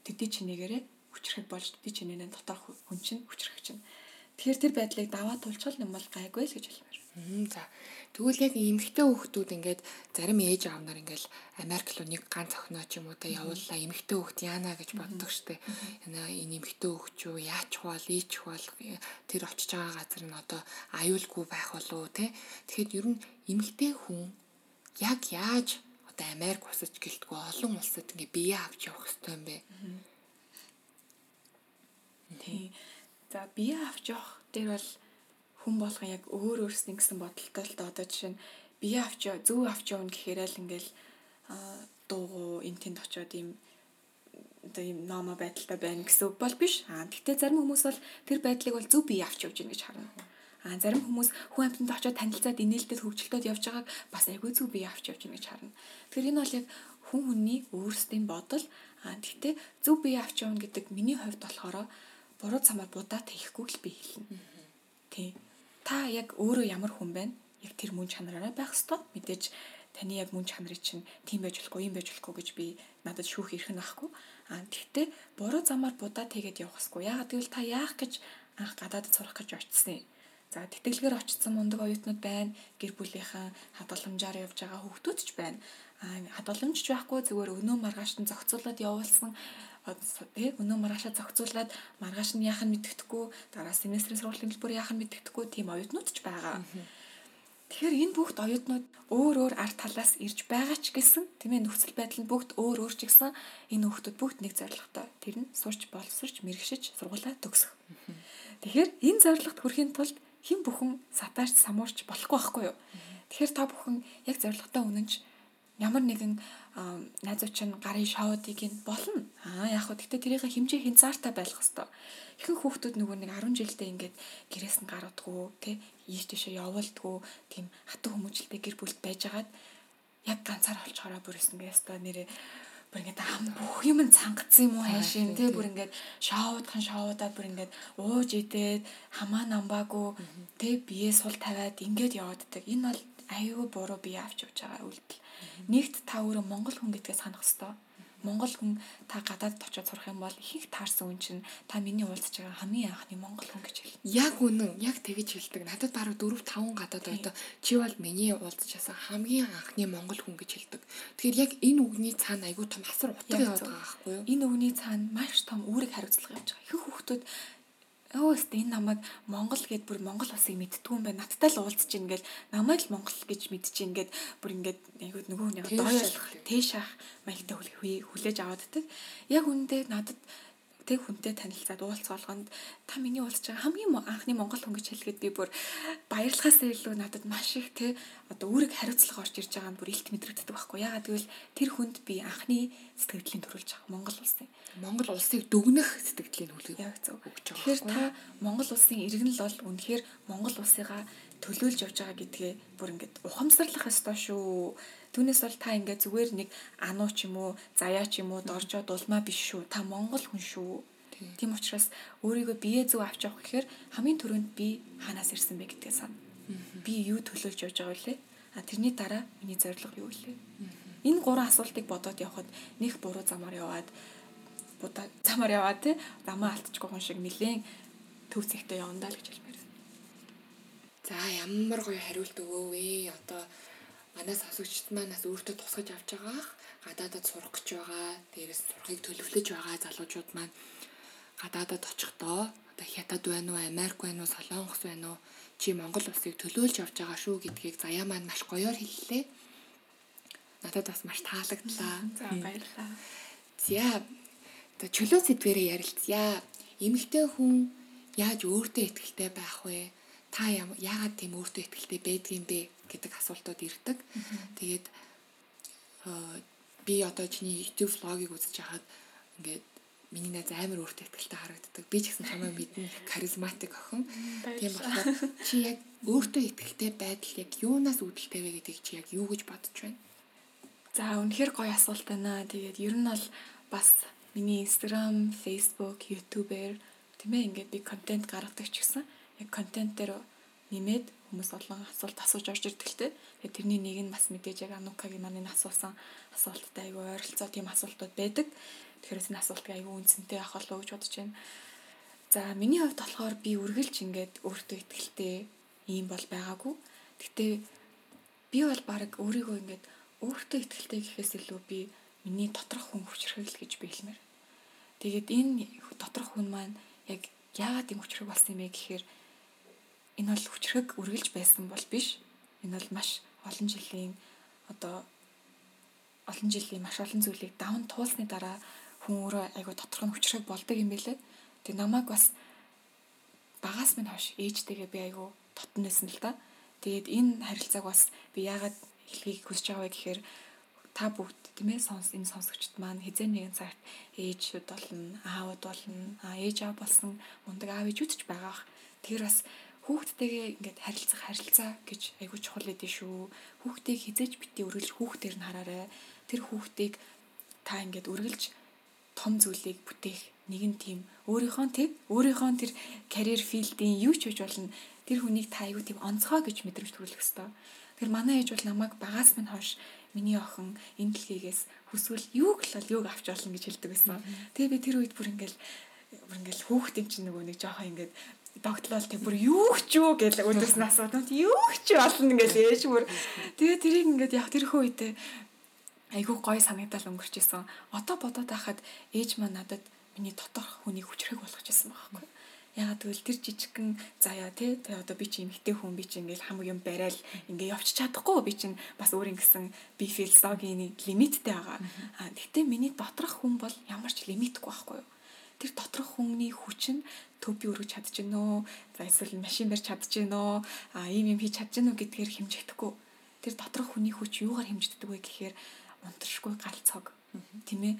тэдний чинээгээрээ хүчрэхэд болж тэдний чинэнэ дотор хүн чинь хүчрэх чинь тэгэхээр тэр байдлыг даваа тулчвал юм бол гайгүй л гэж хэлмээр. За тэгвэл яг эмэгтэй хүүхдүүд ингээд зарим ээж аав нар ингээд Америк руу нэг ганц охиноо ч юм уу та явууллаа эмэгтэй хүүхд яана гэж боддог штеп. Энэ эмэгтэй хүүхд юу яач хвал ийч хвал тэр очиж байгаа газар нь одоо аюулгүй байх болов те. Тэгэхэд ер нь эмэгтэй хүн яг яаж одоо Америк усаж гэлтгүй олон улсад ингээ бие авч явах хэрэгтэй юм бэ? Тий. За бие авч явах дээр бол хүн болгон яг өөр өөрснөө гэсэн бодолтой л одоо жишээ нь бие авч зөв авч явна гэхээр л ингээл дуугу эн тэнд очиод ийм одоо ийм номо байдалтай байна гэсэн үг бол биш. Аа тэгтээ зарим хүмүүс бол тэр байдлыг бол зөв бие авч явж гин гэж харна. А зарим хүмүүс хүн амьтанд очиод танилцаад инээлтэд хөвгчлөлтөд явж байгааг бас айгүй зүг бие авч явж байна гэж харна. Тэгэхээр энэ бол яг хүн хүний өөрсдийн бодол а тэгтээ зөв бие авч явна гэдэг миний хувьд болохоор буруу замаар будаа тэхгүй л би хэлнэ. Тий. Та яг өөрөө ямар хүн байна? Яг тэр мөн чанараараа байх ёстой. Мэдээж таны яг мөн чанарыг чинь тийм байж болохгүй, юм байж болохгүй гэж би надад шүүх эрх нь байхгүй. А тэгтээ буруу замаар будаа тэгээд явах ёсгүй. Яагаад гэвэл та яах гэж анх гадаадд сурах гэж очсон юм За тэтгэлгээр очсон мундаг оюутнууд байна. Гэр бүлийнхэн хадгаламжаар явж байгаа хүүхдүүд ч байна. Аа хадгаламж ч байхгүй зүгээр өнөө маргааш нь зохицуулаад явуулсан тий өнөө маргаашаа зохицуулаад маргааш нь яах нь мэддэхгүй дараа семестрийн сургуулийн хэлбэр яах нь мэддэхгүй тийм оюутнууд ч байгаа. Тэгэхээр энэ бүгд оюутнууд өөр өөр арт талаас ирж байгаа ч гэсэн тийм ээ нөхцөл байдал нь бүгд өөр өөр ч гэсэн энэ хүүхдүүд бүгд нэг зорилготой. Тэр нь сурч боловсрч мэрэгшиж сургуулаа төгсөх. Тэгэхээр энэ зорилгот хүрэхин тулд хэн бүхэн сатаарч самуурч болохгүй байхгүй юу. Тэгэхээр та бүхэн яг зоригтой үнэнч ямар нэгэн найзууч нь гарын шоудыг нь болно. Аа яг хөө гэхдээ тэрийг хэмжээ хязгаартай байх хэвээр. Ихэнх хүүхдүүд нөгөө нэг 10 жилдээ ингээд гэрээс нь гаруудгүй тий ийш тийшээ явуулдгүй тийм хатан хүмүүжлтэй гэр бүлд байжгаад яг ганцаар олчгороо бүрсэн гээ өстой нэрээ бүр ингээд ам бүх юм цангацсан юм уу хайшин тий. бүр ингээд шоудхан шоудаад бүр ингээд ууж идээд хамаа намбаагүй тий бие сул тавиад ингээд явааддаг энэ бол аюу буруу бие авч явж байгаа үйлдэл. Нэгт та өөрөө монгол хүн гэдгээ санах хэрэгтэй Монгол хүн та гадаадд очиод сурах юм бол их их таарсан хүн чинь та миний уулзж байгаа хамгийн анхны монгол хүн гэж хэлнэ. Яг үнэн, яг тэгэж хэлдэг. Надад баруун 4 5 гадаад одоо чи бол миний уулзчаасан хамгийн анхны монгол хүн гэж хэлдэг. Тэгэхээр яг энэ үгний цаана айгүй том асар утга яваад байгаа байхгүй юу? Энэ үгний цаана маш том үүрэг хариуцлага явж байгаа. Ихэнх хүүхдүүд өөст энэ намайг Монгол гэд бүр Монгол улсыг мэдтгүй юм байна. Надтай л уулзж ийн гэл намайг л Монгол гэж мэдж ийн гэд бүр ингээд айгуу нөгөө нэг доойлох тийшаах маягтай хүлээж авааддаг. Яг үндэ надад тэг хүнтэй танилцаад уулзах болгонд та миний уулзж байгаа хамгийн анхны монгол хүн гэж хэлгээд би бүр баярлахаас илүү надад маш их те одоо үүрэг хариуцлага орж ирж байгаа нь бүр илт мэдрэгддэг байхгүй ягаад гэвэл тэр хүнд би анхны сэтгэлийн төрүүлж байгаа монгол улсын монгол улсыг дүгнэх сэтгэлийн хүлээг өгч байгаа. Тэгэхээр та монгол улсын иргэн л бол үнэхээр монгол улсыгаа төлөөлж явж байгаа гэдгээ бүр ингээд ухамсарлах ёстой шүү Түүнээс бол та ингээд зүгээр нэг ануу ч юм уу, заяа ч юм уу, доржоо дулмаа биш шүү. Та монгол хүн шүү. Тийм учраас өөрийгөө бие зүг авч явах гэхээр хамгийн түрүүнд би хаанаас ирсэн бэ гэдгээ сана. Би юу төлөөлж явж байгаа вэ? А тэрний дараа миний зорилго юу вэ? Энэ гурван асуултыг бодоод явхад нэг буруу замаар яваад будаа замаар яваад те замаа алдчихгүй хүн шиг нилээн төв зэгтээ явандаа л гэж хэлмээр. За ямар гоё хариулт өгөө вэ? Одоо манай сонсогчд манаас өөртөө тусгаж авч байгаа гадаадад сурах гэж байгаа дээрээс сурахыг төлөвлөж байгаа залуучууд маань гадаадад очихдоо одоо хятад байна уу Америк байна уу Солонгос байна уу чи Монгол улсыг төлөөлж явж байгаа шүү гэдгийг заяа маань маш гоёор хэллээ. Надад бас маш таалагдлаа. За баярлалаа. За за чөлөө сэдвэрээ ярилцъя. Эмэгтэй хүн яаж өөртөө ихтэй байх вэ? Та яагаад тийм өөртөө ихтэй байдгийм бэ? гэдэг асуултууд ирдэг. Тэгээд би одоо чиний YouTube vlog-ыг үзэж хахад ингээд миний найз амар өөртөө ихтэй харагддаг. Би ч гэсэн чамайг мэднэ харизматик охин. Тийм болохоор чи яг өөртөө ихтэй байдал яг юунаас үүдэлтэй вэ гэдгийг чи яг юу гэж бодож байна? За үнэхээр гоё асуулт байна. Тэгээд ер нь бол бас миний Instagram, Facebook, YouTube-ээр тийм ээ ингээд би контент гаргадаг ч гэсэн яг контент дээр нэмээд хүмүүс олон асуулт асууж орж ирдэг л те. Тэгээд тэрний нэг нь бас мэдээж яг Анукагийн энэ асуусан асуулттай айгүй ойролцоо тийм асуултууд байдаг. Тэгэхээр энэ асуултыг айгүй үнцэнтэй авах болов гэж бодож байна. За миний хувьд болохоор би үргэлж ингээд өөртөө ихтэй ийм бол байгаагүй. Гэтэ би бол баг өөрийгөө ингээд өөртөө ихтэй гэхээс илүү би миний доторх хүн хүчрхэгл гэж би хэлмээр. Тэгээд энэ доторх хүн маань яг яагаад юм хүчрэг болсон юм бэ гэхээр энэ бол хүчрэг үргэлж байсан бол биш. Энэ бол маш олон жилийн одоо олон жилийн маш олон зүйлийг даван туулсны дараа хүн өөрөө айгу доторх нь хүчрэг болдог юм байлээ. Тэг намайг бас багаас минь хойш ээжтэйгээ би айгу дотн байсан л да. Тэгээд энэ харилцааг бас би яагаад хэлхийг хүсэж байгаа вэ гэхээр та бүгд тийм ээ сонс энэ сонсогчд маань хизээ нэгэн цагт ээжүүд болно, аавууд болно, аа ээж аав болсон мундаг аав ээжүүд ч байгаах. Тэр бас хүүхдтэйгээ ингээд харилцах харилцаа гэж айгуу чухал эдэн шүү. Хүүхдийг хизээж бити өргөлж хүүхдээр нь хараарай. Тэр хүүхдийг та ингээд өргөлж том зүйлийг бүтээх нэгэн тим өөрийнхөө тийм өөрийнхөө тэр карьер филдийн юу ч хийж болно тэр хүнийг та аюу тийм онцгой гэж мэдрэмж төрүүлэх ёстой. Тэр манай ээж бол намайг багаас минь хойш миний охин энэ дэлхийгээс хүсвэл юуг л бол юуг авч болно гэж хэлдэг байсан. Тэгээ би тэр үед бүр ингээл бүр ингээл хүүхдийн чинь нөгөө нэг жоохон ингээд догтлол тэг бүр юу ч юу гэж өдөөс нь асуудаг. Юу ч болно ингээл ээж бүр. Тэгээ тэрийг ингээд яг тэрхүү үедээ айгүй гоё санагдал өнгөрчээсэн. Одоо бодоод байхад ээж маань надад миний доторх хүнийг хүчрэг болгочихсон байгаа байхгүй. Ягаад гэвэл тэр жижигхэн заяа тий тэгээ одоо би чи эмгтэй хүн би чи ингээл хамаг юм барайл ингээ явчих чадахгүй би чинь бас өөр ингэсэн би философийн лимиттэй байгаа. А гэхдээ миний доторх хүн бол ямар ч лимитгүй байхгүй юу? Тэр доторх хүмүүний хүч нь төв би өргөж чадчихнөө за эсвэл машин барьж чадчихнөө а ийм юм хийж чадчихнөө гэдгээр хэмжигдэхгүй. Тэр доторх хүний хүч юугаар хэмжигддэг вэ гэхээр унтаршгүй галцог тийм ээ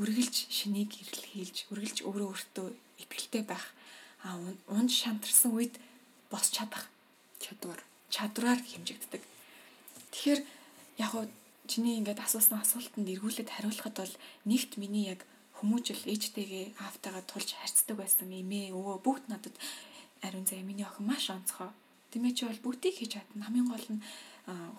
үргэлж шинийг ирэл хийлж үргэлж өөрөө өөртөө ихтэй байх а унж шантарсан үед босч чадах чадвар чадвараар хэмжигддэг. Тэгэхээр яг уу чиний ингээд асуусан асуултанд эргүүлээд хариулахад бол нэгт миний яг хүмүүжил ээжтэйгээ аавтайгаа тулж харьцдаг байсан эмээ өвөө бүгд надад ариун заяа миний охин маш онцгой. Тэмээ чи бол бүгдийг хийж чадна. Хамгийн гол нь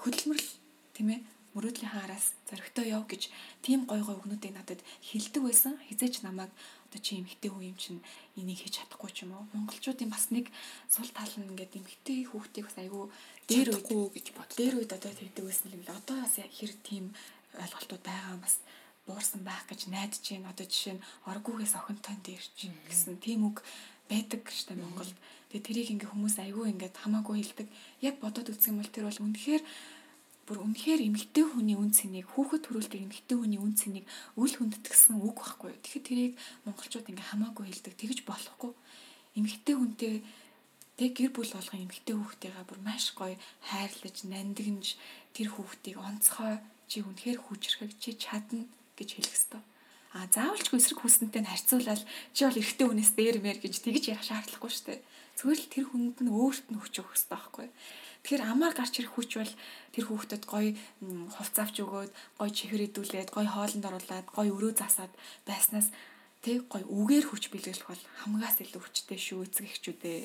хөдөлмөрл тийм ээ мөрөөдлийн хаараас зөрөгтэй яв гэж тийм гой гой өгнүүдийг надад хилдэг байсан. Хизээч намайг одоо чи эмхтэй хүн юм чинь энийг хийж чадахгүй ч юм уу. Монголчуудын бас нэг сул тал нь ингээд эмхтэй хүүхдийг бас айгүй дээр үгүй гэж бод. Дээр үед одоо тэгдэг байсан юм л одоо бас хэр тийм ойлголтууд байгаа бас буурсан байх гэж найдаж байна. Одоо жишээ нь оргуугээс охинтой дээр чинь гэсэн тийм үг байдаг штэ Монголд. Тэгээ тэрийг ингээ хүмүүс айгүй ингээд хамаагүй хэлдэг. Яг бодоод үзэх юм бол тэр бол үнэхээр бүр үнэхээр эмгтэй хүний үн цэнийг хүүхэд төрүүлдэг эмгтэй хүний үн цэнийг үл хүндэтгсэн үг байхгүй. Тэгэхээр тэрийг монголчууд ингээ хамаагүй хэлдэг. Тэгж болохгүй. Эмгтэй хүнтэй тэг гэр бүл болгон эмгтэй хүүхдтэйгээ бүр маш гоё хайрлаж, нандинж тэр хүүхдийг онцгой чи үнэхээр хүчрхэг чи чадна гэж хэлэх ёстой. А заавалчгүй эсрэг хүснэнтэй харьцуулаад чи бол эрэгтэй хүнээс дээрмээр гэж тэгж ярих шаардлагагүй шүү дээ. Зүгээр л тэр хүнд нь өөрт нь хүч өгөх ёстой байхгүй. Тэгэхээр амаар гарч ирэх хүч бол тэр хүүхдэд гоё хувцаавч өгөөд, гоё чихэр идүүлээд, гоё хоолнд оруулаад, гоё өрөө засаад байснаас тэг гоё үгээр хүч бэлгэлэх бол хамгаас илүү хүчтэй шүү эцэг эхчүүдээ.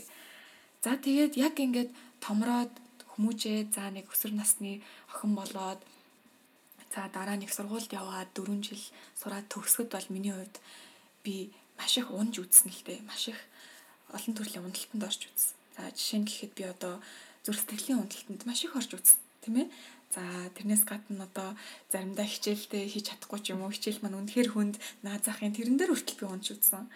За тэгээд яг ингээд томроод хүмүүжээ за нэг өсвөр насны охин болоод за дараа нэг сургуульд яваад 4 жил сураад төгсгöd бол миний хувьд би маш их унж үзсэн л дээ. Маш их олон төрлийн уналтанд орж үзсэн. За жишээ нь гэхэд би одоо зүрх сэтгэлийн уналтанд маш их орж үзсэн тийм ээ. За тэрнээс гадна одоо заримдаа хичээлдээ хийж чадахгүй ч юм уу хичээл маань үнэхээр хүнд наазахын тэрэн дээр хүртэл би унж үзсэн.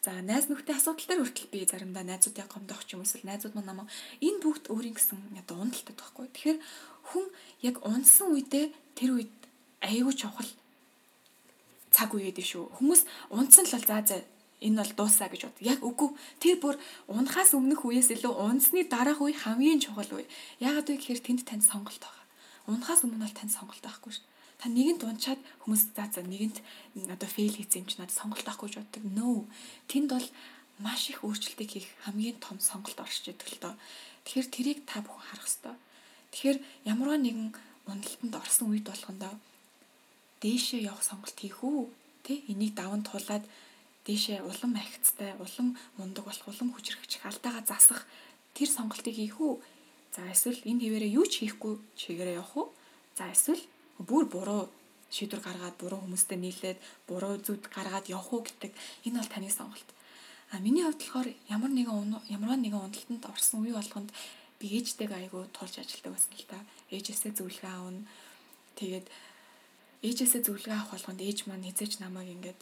За найз нөхдөй асуудал дээр хүртэл би заримдаа найзуудыг гомдох ч юм эсвэл найзууд маань намайг энэ бүгд өөрийн гэсэн одоо уналтад байхгүй. Тэгэхээр хүн яг унсан үедээ тэр үед аюу чухал цаг үе гэдэг шүү. Хүмүүс унтсан л бол за за энэ бол дуусаа гэж бод. Яг үгүй. Тэр бүр унахаас өмнөх үеэс илүү унсны дараах үе хамгийн чухал үе. Яагаад вэ гэхээр тэнд танд сонголт байгаа. Унахаас өмнө бол танд сонголт байхгүй шүү. Та нэгэнт унчаад хүмүүс за за нэгэнт одоо фейл хийсэн юм чи надад сонголт авахгүй гэж боддог. No. Тэнд бол маш их өөрчлөлтийг хийх хамгийн том сонголт оршиж идэг л доо. Тэгэхээр тэрийг та бүхэн харах хэрэгтэй. Тэгэхээр ямарваа нэгэн уналтанд орсон үед болгондоо дээшээ явах сонголт хийх үү? Тэ энийг даван туулаад дээшээ улам ахицтай, улам мундаг болох, улам хүчрхэгч алдаага засах тэр сонголтыг хийх үү? За эсвэл энэ хിവэрээ юу ч хийхгүй чигээрээ явах уу? За эсвэл бүр буруу шийдвэр гаргаад буруу хүмүүстэй нийлээд буруу зүд гаргаад явах уу гэдэг энэ бол таны сонголт. А миний хувьд болохоор ямар нэгэн ямар нэгэн уналтанд орсон үе болгонд би ээжтэйгээ айгүй тулж ажилладаг байсан л та. Ээжээсээ зөвлөгөө аавна. Тэгээд ээжээсээ зөвлөгөө авах болгонд ээж маань хизээч намайг ингээд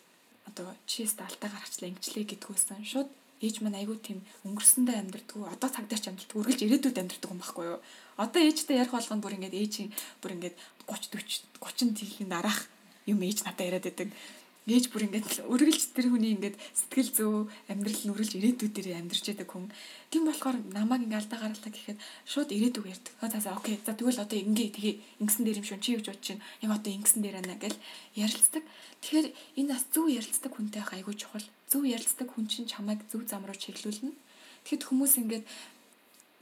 одоо чист алтаа гаргачлаа ингэчлээ гэдгүүсэн. Шууд ээж маань айгүй тийм өнгөрсөндөө амьдрдгүү одоо цагдаач амьдрдгүү үргэлж ирээдүйд амьдрдаг юм байхгүй юу одоо ээжтэй ярих болгонд бүр ингээд ээжийн бүр ингээд 30 40 30 тилийн дараах юм ээж надад яриад байдаг ээж бүр ингээд үргэлж тэр хүний ингээд сэтгэл зөө амьдрал нь үргэлж ирээдүйдээр амьдарч байдаг хүн. Тийм болохоор намайг ингээд алдаа гаргалаа гэхэд шууд ирээдүг ярьдаг. За за окей. За тэгвэл одоо ингээ тгий ингэсэн дээр юм шүү. Чи юу бодож чинь? Яг одоо ингэсэн дээр байна гэл ярилцдаг. Тэгэхээр энэ бас зөв ярилцдаг хүнтэй байх айгүй чухал. Зөв ярилцдаг хүн чинь чамайг зөв зам руу чиглүүлнэ. Тэгэхэд хүмүүс ингээд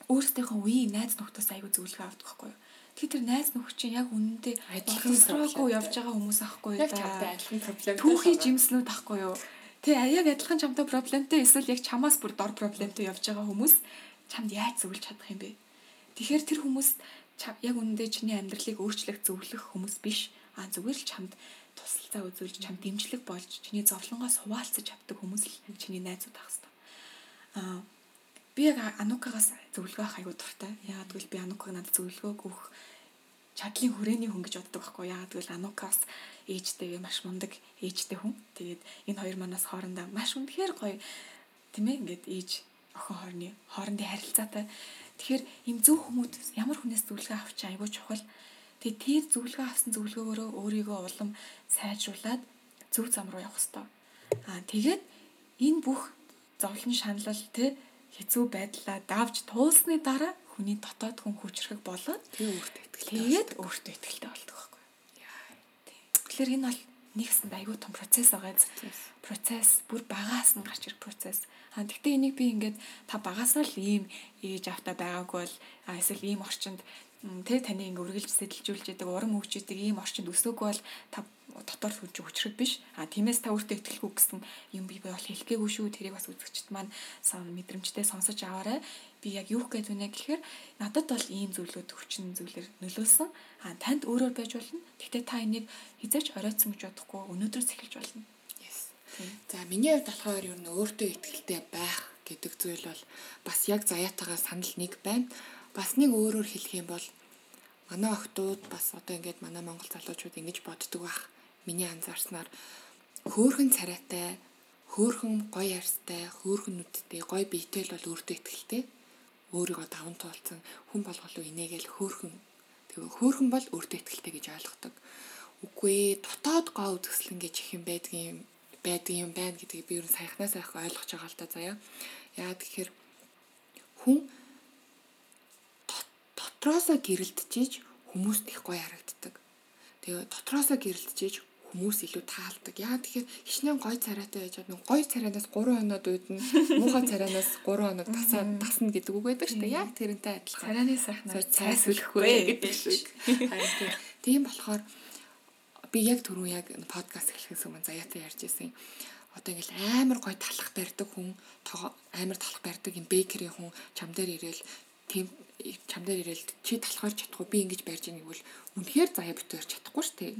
өөрсдийнхөө үеийн найз нөхдөөс айгүй зөвлөгөө авдаг байхгүй юу? Тэгэхээр тэр найз нөхөд чинь яг үнэндээ строггүй явж байгаа хүмүүс ахгүй юу? Яг чамтай адилхан проблем. Түүхий жимснүүд ахгүй юу? Тэ яг адилхан чамтай проблемтэй эсвэл яг чамаас бүр дор проблемтэй явж байгаа хүмүүс чамд яаж зөвлөж чадах юм бэ? Тэгэхээр тэр хүмүүс яг үнэндээ чиний амьдралыг өөрчлөх зөвлөх хүмүүс биш. А зүгээр л чамд тусалцаа үзүүлж чамд дэмжлэг болж чиний зовлонгоос хуваалцаж авдаг хүмүүс л чиний найзууд ах хэвээр. Аа би яг Анукагаас зөвлөгөө авах аягүй дуртай. Яагаад гэвэл би Анукаг надад зөвлөгөө өгөх чадлын хүрээний хүн гэж боддог байхгүй яагаад гэвэл Анукаас ээжтэйгээ маш мундаг ээжтэй хүн. Тэгээд энэ хоёр манаас хоорондоо маш үнэхээр гоё тийм ээ ингээд ээж охин хоорны хоорондын харилцаатай. Тэгэхээр ийм зөв хүмүүс ямар хүнээс зөвлөгөө авч аягүй чухал. Тэгээд тэр зөвлөгөө авсан зөвлөгөөгөөрөө өөрийгөө улам сайжруулад зөв зам руу явах хэрэгтэй. Аа тэгээд энэ бүх зовлон шаналл те хэцүү байдлаа давж туулсны дараа хүний дотоод хүн хүчрэх болоод тэгээ өөртөө итгэлтэй. Тэгээд өөртөө итгэлтэй болдог байхгүй. Тэгэхээр энэ бол нэгсэн айгүй том процесс байгаа зү. Процесс бүр багаас нь гарч ирэх процесс. Аа тэгтээ энийг би ингээд та багасаа л ийм ээж автаа байгаагүй бол эсвэл ийм орчинд тэ таны ингээ үргэлж сэтэлжүүлж яадаг урам өгч яадаг ийм орчинд өсөөгүй бол та дотор хүч хүчрэг биш. А тиймээс та өөртөө итгэлгүй гэсэн юм би бол хэлэхгээгүй шүү. Тэрийг бас үзэгчд маань сан мэдрэмжтэй сонсож аваарай. Би яг юу гэж үнэ гэхээр надад бол ийм зүйлүүд хүчин зүйлэр нөлөөлсөн. А танд өөрөөр байж болно. Гэхдээ та энийг хизээч оройтсон гэж бодохгүй өнөөдрөөс эхэлж болно. За миний хувьд болохоор юу н өөртөө итгэлтэй байх гэдэг зүйл бол бас яг заяатагаа санал нэг байна бас нэг өөрөөр хэлэх юм бол манай охтууд бас одоо ингээд манай монгол залуучууд ингэж боддог байх. Миний анзаарснаар хөөхөн царайтай, хөөхөн гоё арьстай, хөөхөн нүдтэй, гоё биетэй л бол өөртөө ихтэй. Өөрийгөө даван туулсан хүн болголоо инээгээл хөөхөн. Тэгээ хөөхөн бол өөртөө ихтэй гэж ойлгодог. Үгүй ээ, дотоод гоо үзэсгэлэн гэж их юм байдгийн байдаг юм байна гэдгийг би ер нь саяхнаас айх ойлгож байгаа л та заяа. Яа тэгэхээр хүн дотроосоо гэрэлтжиж хүмүүст их гоё харагддаг. Тэгээ дотроосоо гэрэлтжиж хүмүүс илүү таалдаг. Яа тэгэхээр хичнээн гой царайтай байж байгаа. Гой царайнаас 3 хоноод үүднэ. Муухай царайнаас 3 хоног тасаа тасна гэдэг үг байдаг шүү дээ. Яг тэрнтэй адилхан. Царайны сайхнаар цайс үлэхгүй гэдэг шиг. Тийм болохоор би яг түрүү яг подкаст эхлэхээс өмнө заяатай ярьж ирсэн. Одоо ингээл амар гой талах барьдаг хүн, амар талах барьдаг юм бэкери хүн чам дээр ирээл тийм чам дээр ирээл чи талхаар чадахгүй би ингэж барьж ийн гэвэл үнэхээр заяа битээр чадахгүй шүү дээ.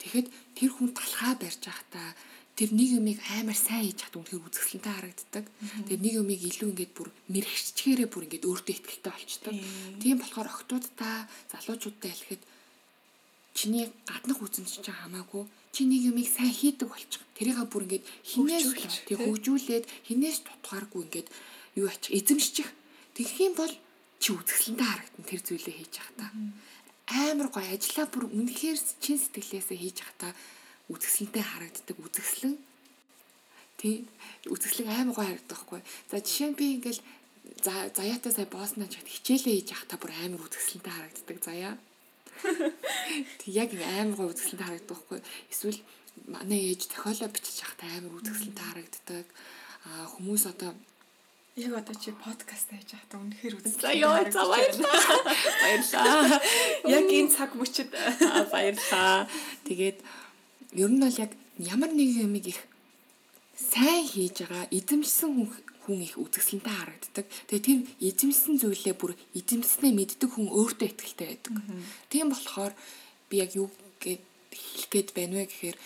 Тэгэхэд тэр хүн талхаа барьж байхдаа тэр нэг юмыг амар сайн хийж чаддаг үнэхээр үзэсгэлэнтэй харагддаг. Тэгээд нэг юмыг илүү ингээд бүр мэрэгччихээрээ бүр ингээд өөртөө ихтэй болчдөг. Тийм болохоор октоудтай залуучуудтай хэлэхэд чиний гаднах үзэн чинь хамаагүй чи нэг юмыг сайн хийдэг болчих. Тэрийг бүр ингээд хинээс тэг хөгжүүлээд хинээс тутгааргүй ингээд юу ачих эзэмшчих. Тэгэх юм бол чи үзэсгэлэнтэй харагдана тэр зүйлээ хийж явахдаа. Амар гоё ажиллаа бүр үнэхээр чин сэтгэлээсээ хийж явахдаа үзэсгэлэнтэй харагддаг үзэсгэлэн тий үзэсгэлэн амар гоё харагддаг байхгүй. За жишээ нь би ингээл за заяатай сая боосноо ч хичээлээ хийж явахдаа бүр амар үзэсгэлэнтэй харагддаг заяа. Тэг яг амар гоё үзэсгэлэнтэй харагддаг байхгүй. Эсвэл манай ээж зохиолоо бичиж явахдаа амар үзэсгэлэнтэй харагддаг. А хүмүүс одоо Яг одоо чи подкаст хийж байхдаа үнэхээр. За ёо за баярлаа. Баярлаа. Яг энэ цаг мөчид баярлаа. Тэгээд ер нь бол яг ямар нэг юм их сайн хийж байгаа эзэмшсэн хүн их үзэсгэлэнтэй харагддаг. Тэгээ тэр эзэмсэн зүйлээ бүр эзэмснээ мэддэг хүн өөртөө ихтэй байдаг. Тийм болохоор би яг юу гэж хэлэх гээд байна вэ гэхээр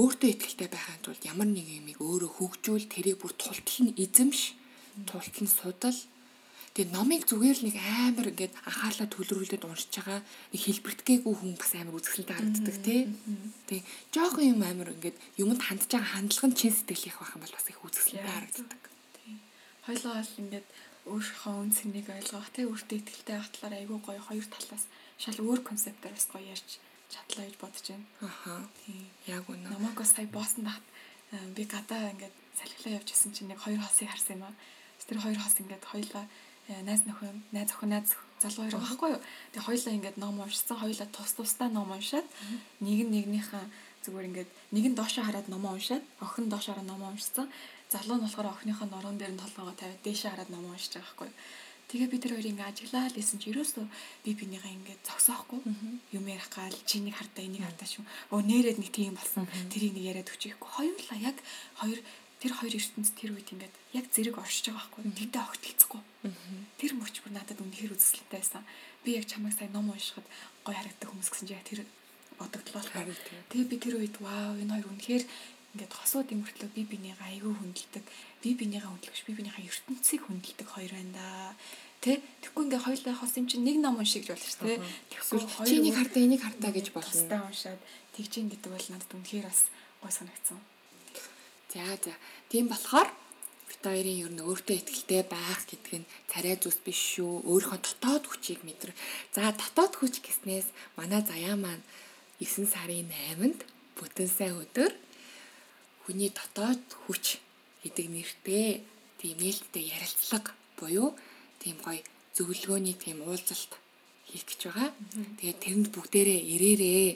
өөртөө ихтэй байхын тулд ямар нэг юмыг өөрөө хөгжүүл тэрийг бүр тултал нь эзэмш, тултал нь судал. Тэгээ номыг зүгээр л нэг амар ингээд анхаарлаа төлрүүлээд уншиж байгаа нэг хэлбэртгээгүй хүн бас амар үзэсгэлэнтэй харагддаг тий. Тэгээ жоохон юм амар ингээд юмд хандж байгаа хандлага нь чин сэтгэлийнх байх юм бол бас их үзэсгэлэнтэй харагддаг. Хоёлоо бол ингээд өөрийнхөө үн цэнийг ойлгох тий өөртөө ихтэй байх талаар айгүй гоё хоёр талаас шал өөр концептээр бас гоё ярьж чадлаа гэж бодож байна. Аха. Тийм. Яг үнэ. Намайг бас сая боосон дахт би гадаа ингээд салхилаа явж исэн чинь нэг хоёр хосыг харсан юм аа. Тэр хоёр хос ингээд хоёлаа э, найз нөхөн, найз охин, найз залуу хоёр байхгүй юу. Тэгээ хоёлаа ингээд ном уншсан, хоёлаа тус тусдаа ном уншаад нэг нь нэгнийхээ зүгээр ингээд нэг нь доошоо хараад ном уншаад, охин доошоо хараад ном уншсан. Залуу нь болохоор охиныхоо норон дээр нь толгоогоо тавиад дээшээ хараад ном уншиж байгаа байхгүй юу. Тэгээ бид тэр хоёр ингээ ажиглаа л исэн чи ерөөсөө би бинийгаа ингээ зогсоохгүй юм ярих гал чинийг хардаа энийг хардаа шүү. Өө нээрэд нэг тийм болсон. Тэрийг нэг яриад өчөхгүй. Хоёулаа яг хоёр тэр хоёр ертөнц тэр үед ингээд яг зэрэг оршиж байгаа байхгүй. Тэгтээ огтлцохгүй. Тэр мөч бүр надад үнэхээр үзэсгэлэнтэй байсан. Би яг чамайг сайн ном уншихад гой харагддаг хүмүүс гэсэн чи яг тэр бодогдлоо. Тэгээ би тэр үед вау энэ хоёр үнэхээр ингээд хосууд имөртлөө би бинийгаа айгүй хүндэлдэг. Би бинийгаа хүндлэгч би бинийгаа хүндэлдэг хоёр байна да. Тэ тэгэхгүй ингээ хоёулаа хос юм чинь нэг ном уншиж болж шүү дээ. Тэгэхгүй чиний хартаа энийг хартаа гэж болно. Тастаа уншаад тэгжин гэдэг бол надад үнэхээр бас гой санагдсан. За за. Тийм болохоор бит хоёрын ер нь өөртөө ихтэй байх гэдэг нь царай зүс биш шүү. Өөрийнхөө дотоод хүчийг мэдэр. За дотоод хүч гэснээс манай заяа маань 9 сарын 8-нд бүтэн сайн өдөр хүний дотоод хүч гэдэг нэртэй тийм нээлттэй ярилцлага буюу тийм гоё зөвлөгөөний тийм уулзалт хийх гэж байгаа. Тэгээд тэрэнд бүгдээрээ ирээрээ.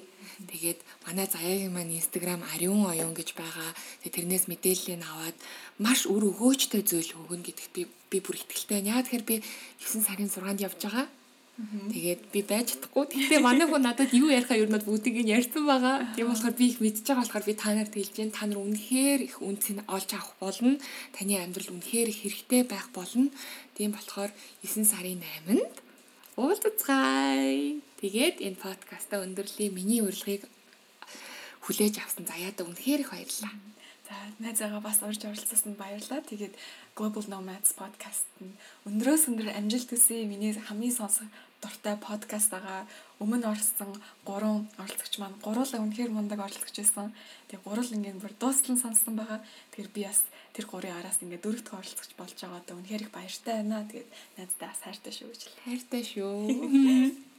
Тэгээд манай заяагийн маань Instagram ариун оюун гэж байгаа. Тэгээд тэрнээс мэдээллийг аваад маш үр өгөөжтэй зүйл өгнө гэдэгт би би бүр итгэлтэй байна. Яа тэгэхээр би 9 сарын 6-нд явж байгаа. Тэгээд би байж чадахгүй. Тэгтээ манай хүн надад юу ярихаа ер нь бүгдийг нь ярьсан байгаа. Тийм болохоор би их мэдчихэж байгаа болохоор би та нарт хэлж гэн та нар үнэхээр их үнцийг олж авах болно. Таны амьдрал үнэхээр их хэрэгтэй байх болно. Тийм болохоор 9 сарын 8-нд уулзцгаая. Тэгээд энэ подкаста өндөрлөлийн миний урилгыг хүлээж авсан заяада үнэхээр их баярлалаа. За найзаагаа бас урьж оролцсонд баярлалаа. Тэгээд Global Nomads podcast нь өндрөөс өндөр амжилт хүсье. Миний хамгийн сонсох дуртай подкаст байгаа. Өмнө орсон гурван оролцогч маань гуруула үнэхээр мундаг оролцогч байсан. Тэгээ гурал ингээд бүр дуустлан сонссон байгаа. Тэгэхээр би бас тэр гурийн араас ингээд дөрөвт оролцогч болж байгаа үнэхээр их баяртай байна. Тэгээд найздаа бас хайртай шүү гэж. Хайртай шүү.